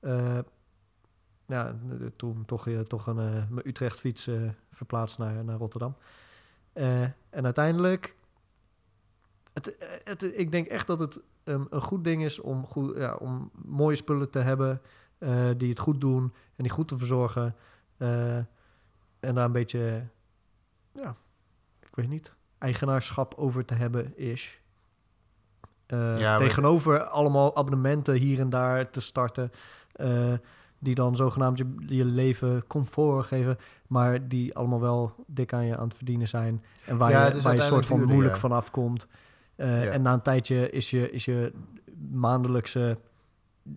Eh, ja, eh, toen toch, eh, toch een, eh, mijn Utrecht fiets eh, verplaatst naar, naar Rotterdam. Eh, en uiteindelijk, het, eh, het, ik denk echt dat het een, een goed ding is om, goed, ja, om mooie spullen te hebben eh, die het goed doen en die goed te verzorgen. eh, en daar een beetje, ja, ik weet niet, eigenaarschap over te hebben is. Eh, Ja, maar- tegenover allemaal abonnementen hier en daar te starten. die dan zogenaamd je, je leven comfort geven, maar die allemaal wel dik aan je aan het verdienen zijn. En waar Ja, je, waar je soort van moeilijk ja. vanaf komt. En na een tijdje is je, is je maandelijkse,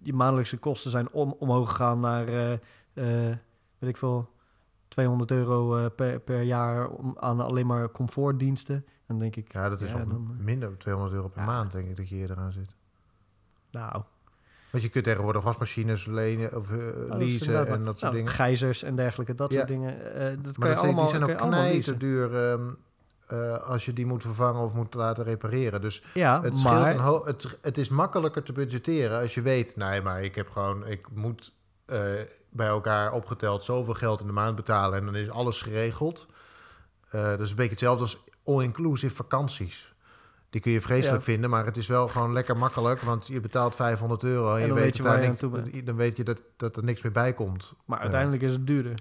je maandelijkse kosten zijn om, omhoog gegaan naar, eh, weet ik veel, 200 euro eh, per, per jaar om, aan alleen maar comfortdiensten. En dan denk ik, Ja, dat is Ja, al dan, eh, minder, 200 euro per ja. maand denk ik dat je hier eraan zit. nou, Want je kunt tegenwoordig wasmachines lenen of nou, is leasen en dat soort nou, dingen. Gijzers en dergelijke, dat Ja. soort dingen. dat Maar kan je dat allemaal, die zijn ook knijterduur duur eh, als je die moet vervangen of moet laten repareren. Dus Ja, het, scheelt maar een ho- het, het is makkelijker te budgetteren als je weet... nee, maar ik heb gewoon... ik moet eh, bij elkaar opgeteld zoveel geld in de maand betalen... en dan is alles geregeld. Eh, dat is een beetje hetzelfde als all-inclusive vakanties. Die kun je vreselijk Ja. vinden, maar het is wel gewoon lekker makkelijk... want je betaalt 500 euro en, je weet, je waar je niks- dan weet je dat, dat er niks meer bij komt. maar uiteindelijk is het duurder.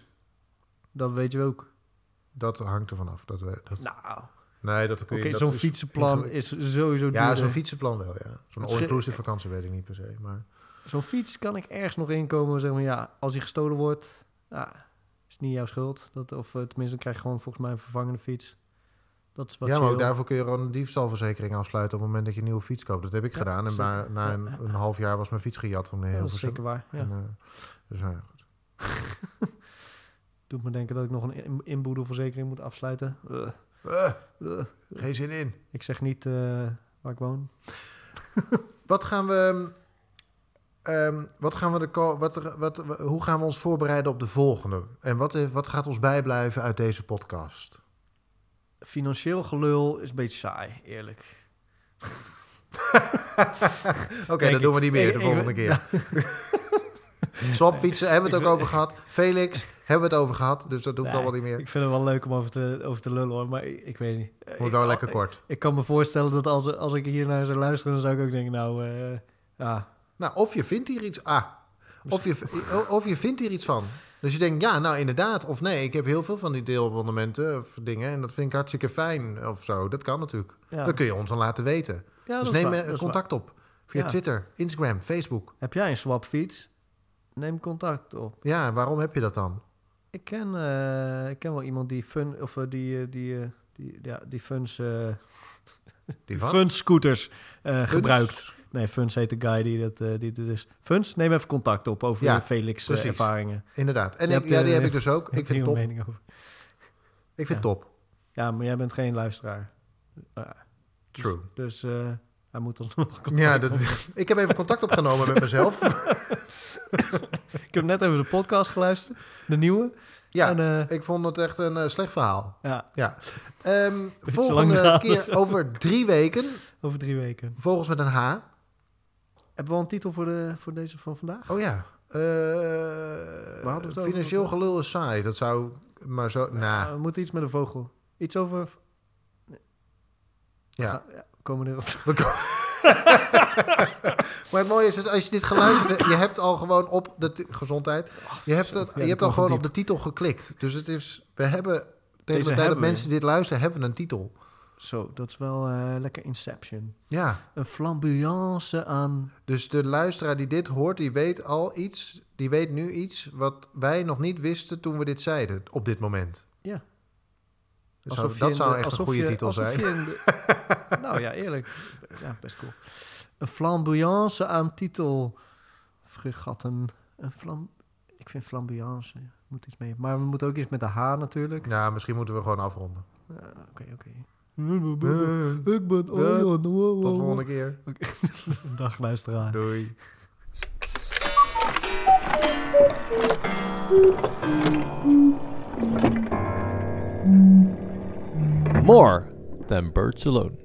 Dat weet je ook. Dat hangt ervan af. Dat we, dat, Nou, nee, dat kun oké, je... dat zo'n fietsenplan is sowieso duurder. Ja, zo'n fietsenplan wel, ja. Zo'n all-inclusive vakantie weet ik niet per se, maar... Zo'n fiets kan ik ergens nog inkomen. Zeg maar, ja, als die gestolen wordt, ja, is het niet jouw schuld. Dat, of eh, tenminste, dan krijg je gewoon volgens mij een vervangende fiets. Dat is wat ja, maar ook daarvoor kun je gewoon een diefstalverzekering afsluiten op het moment dat je een nieuwe fiets koopt. Dat heb ik Ja, gedaan en na, na een, half jaar was mijn fiets gejat van de Ja, heel dat is zeker waar. Ja. En, eh, dus, nou ja, goed. [laughs] Doet me denken dat ik nog een in- inboedelverzekering moet afsluiten. Ugh. Eh, Ugh. geen zin in. Ik zeg niet eh, waar ik woon. [laughs] Wat gaan we... ehm, wat gaan we de, wat, wat, wa- hoe gaan we ons voorbereiden op de volgende? En wat, wat gaat ons bijblijven uit deze podcast? Financieel gelul is een beetje saai, eerlijk. [laughs] Oké, dat doen we niet meer Ik- de ik- volgende keer. [laughs] Swapfietsen hebben we het ook over gehad. Felix hebben we het over gehad, dus dat hoeft Nee, allemaal niet meer. Ik vind het wel leuk om over te, over te lullen hoor, maar ik, ik weet niet. Moet ik, wel lekker kort. Ik kan me voorstellen dat als, als ik hier naar zou luisteren, dan zou ik ook denken, nou, eh, ja. Nou, of je vindt hier iets. Ah, of je, [laughs] of je vindt hier iets van. Dus je denkt, ja, nou inderdaad. Of nee, ik heb heel veel van die deelabonnementen of dingen. En dat vind ik hartstikke fijn of zo. Dat kan natuurlijk. ja. Dat kun je ons dan laten weten. Ja, dus neem waar, eh, is contact op. Via Ja. Twitter, Instagram, Facebook. waar. Heb jij een swapfiets? Neem contact op. Ja, waarom heb je dat dan? Ik ken, eh, ik ken wel iemand die fun, of eh, die, eh, die, die, ja, die funs, [laughs] Die funs scooters gebruikt. Nee, Funs heet de guy die dat, eh, die is. Funs, neem even contact op over Ja, je Felix ervaringen. Inderdaad. En ik, ja, die heb ik dus ook. Ik vind top. mening over. Ik vind Ja. top. Ja, maar jij bent geen luisteraar. Ja, True. dus hij moet ons [laughs] nog Ja, dat, ik heb even contact opgenomen met mezelf. [laughs] [laughs] Ik heb net even de podcast geluisterd, de nieuwe. Ja, En, eh, ik vond het echt een eh, slecht verhaal. ja, Ja. Ehm, [laughs] volgende keer over drie weken. over drie weken. Volgens met een H. Hebben we al een titel voor, de, voor deze van vandaag? Oh ja. Hadden het over? financieel gelul is saai. Dat zou maar zo... Nou, Uh, we moeten iets met een vogel. Iets over... ja. Ga- ja, komen we erop. [laughs] [laughs] Maar het mooie is dat als je dit geluisterd hebt, je hebt al gewoon op de gezondheid, je hebt, ja, je hebt dat al gewoon op de titel geklikt. Dus het is, we hebben, tegen de tijd dat mensen dit luisteren, hebben we een titel. Zo, dat is wel eh, lekker Inception. Ja, Een flamboyance aan... dus de luisteraar die dit hoort, die weet al iets, die weet nu iets wat wij nog niet wisten toen we dit zeiden, op dit moment. Ja. Dus Alsof dat zou de- echt een goede je- titel zijn. de- [laughs] nou ja, eerlijk. Ja, best cool. een flamboyance aan titel. Fregatten. Een flam... Ik vind flamboyance. Moet iets mee. Maar we moeten ook iets met de H natuurlijk. Ja, misschien moeten we gewoon afronden. Ja, Oké, oké. Eh, Ik ben. Wow, Tot wow, volgende keer. [laughs] Dag luisteraar. Doei. More than birds alone.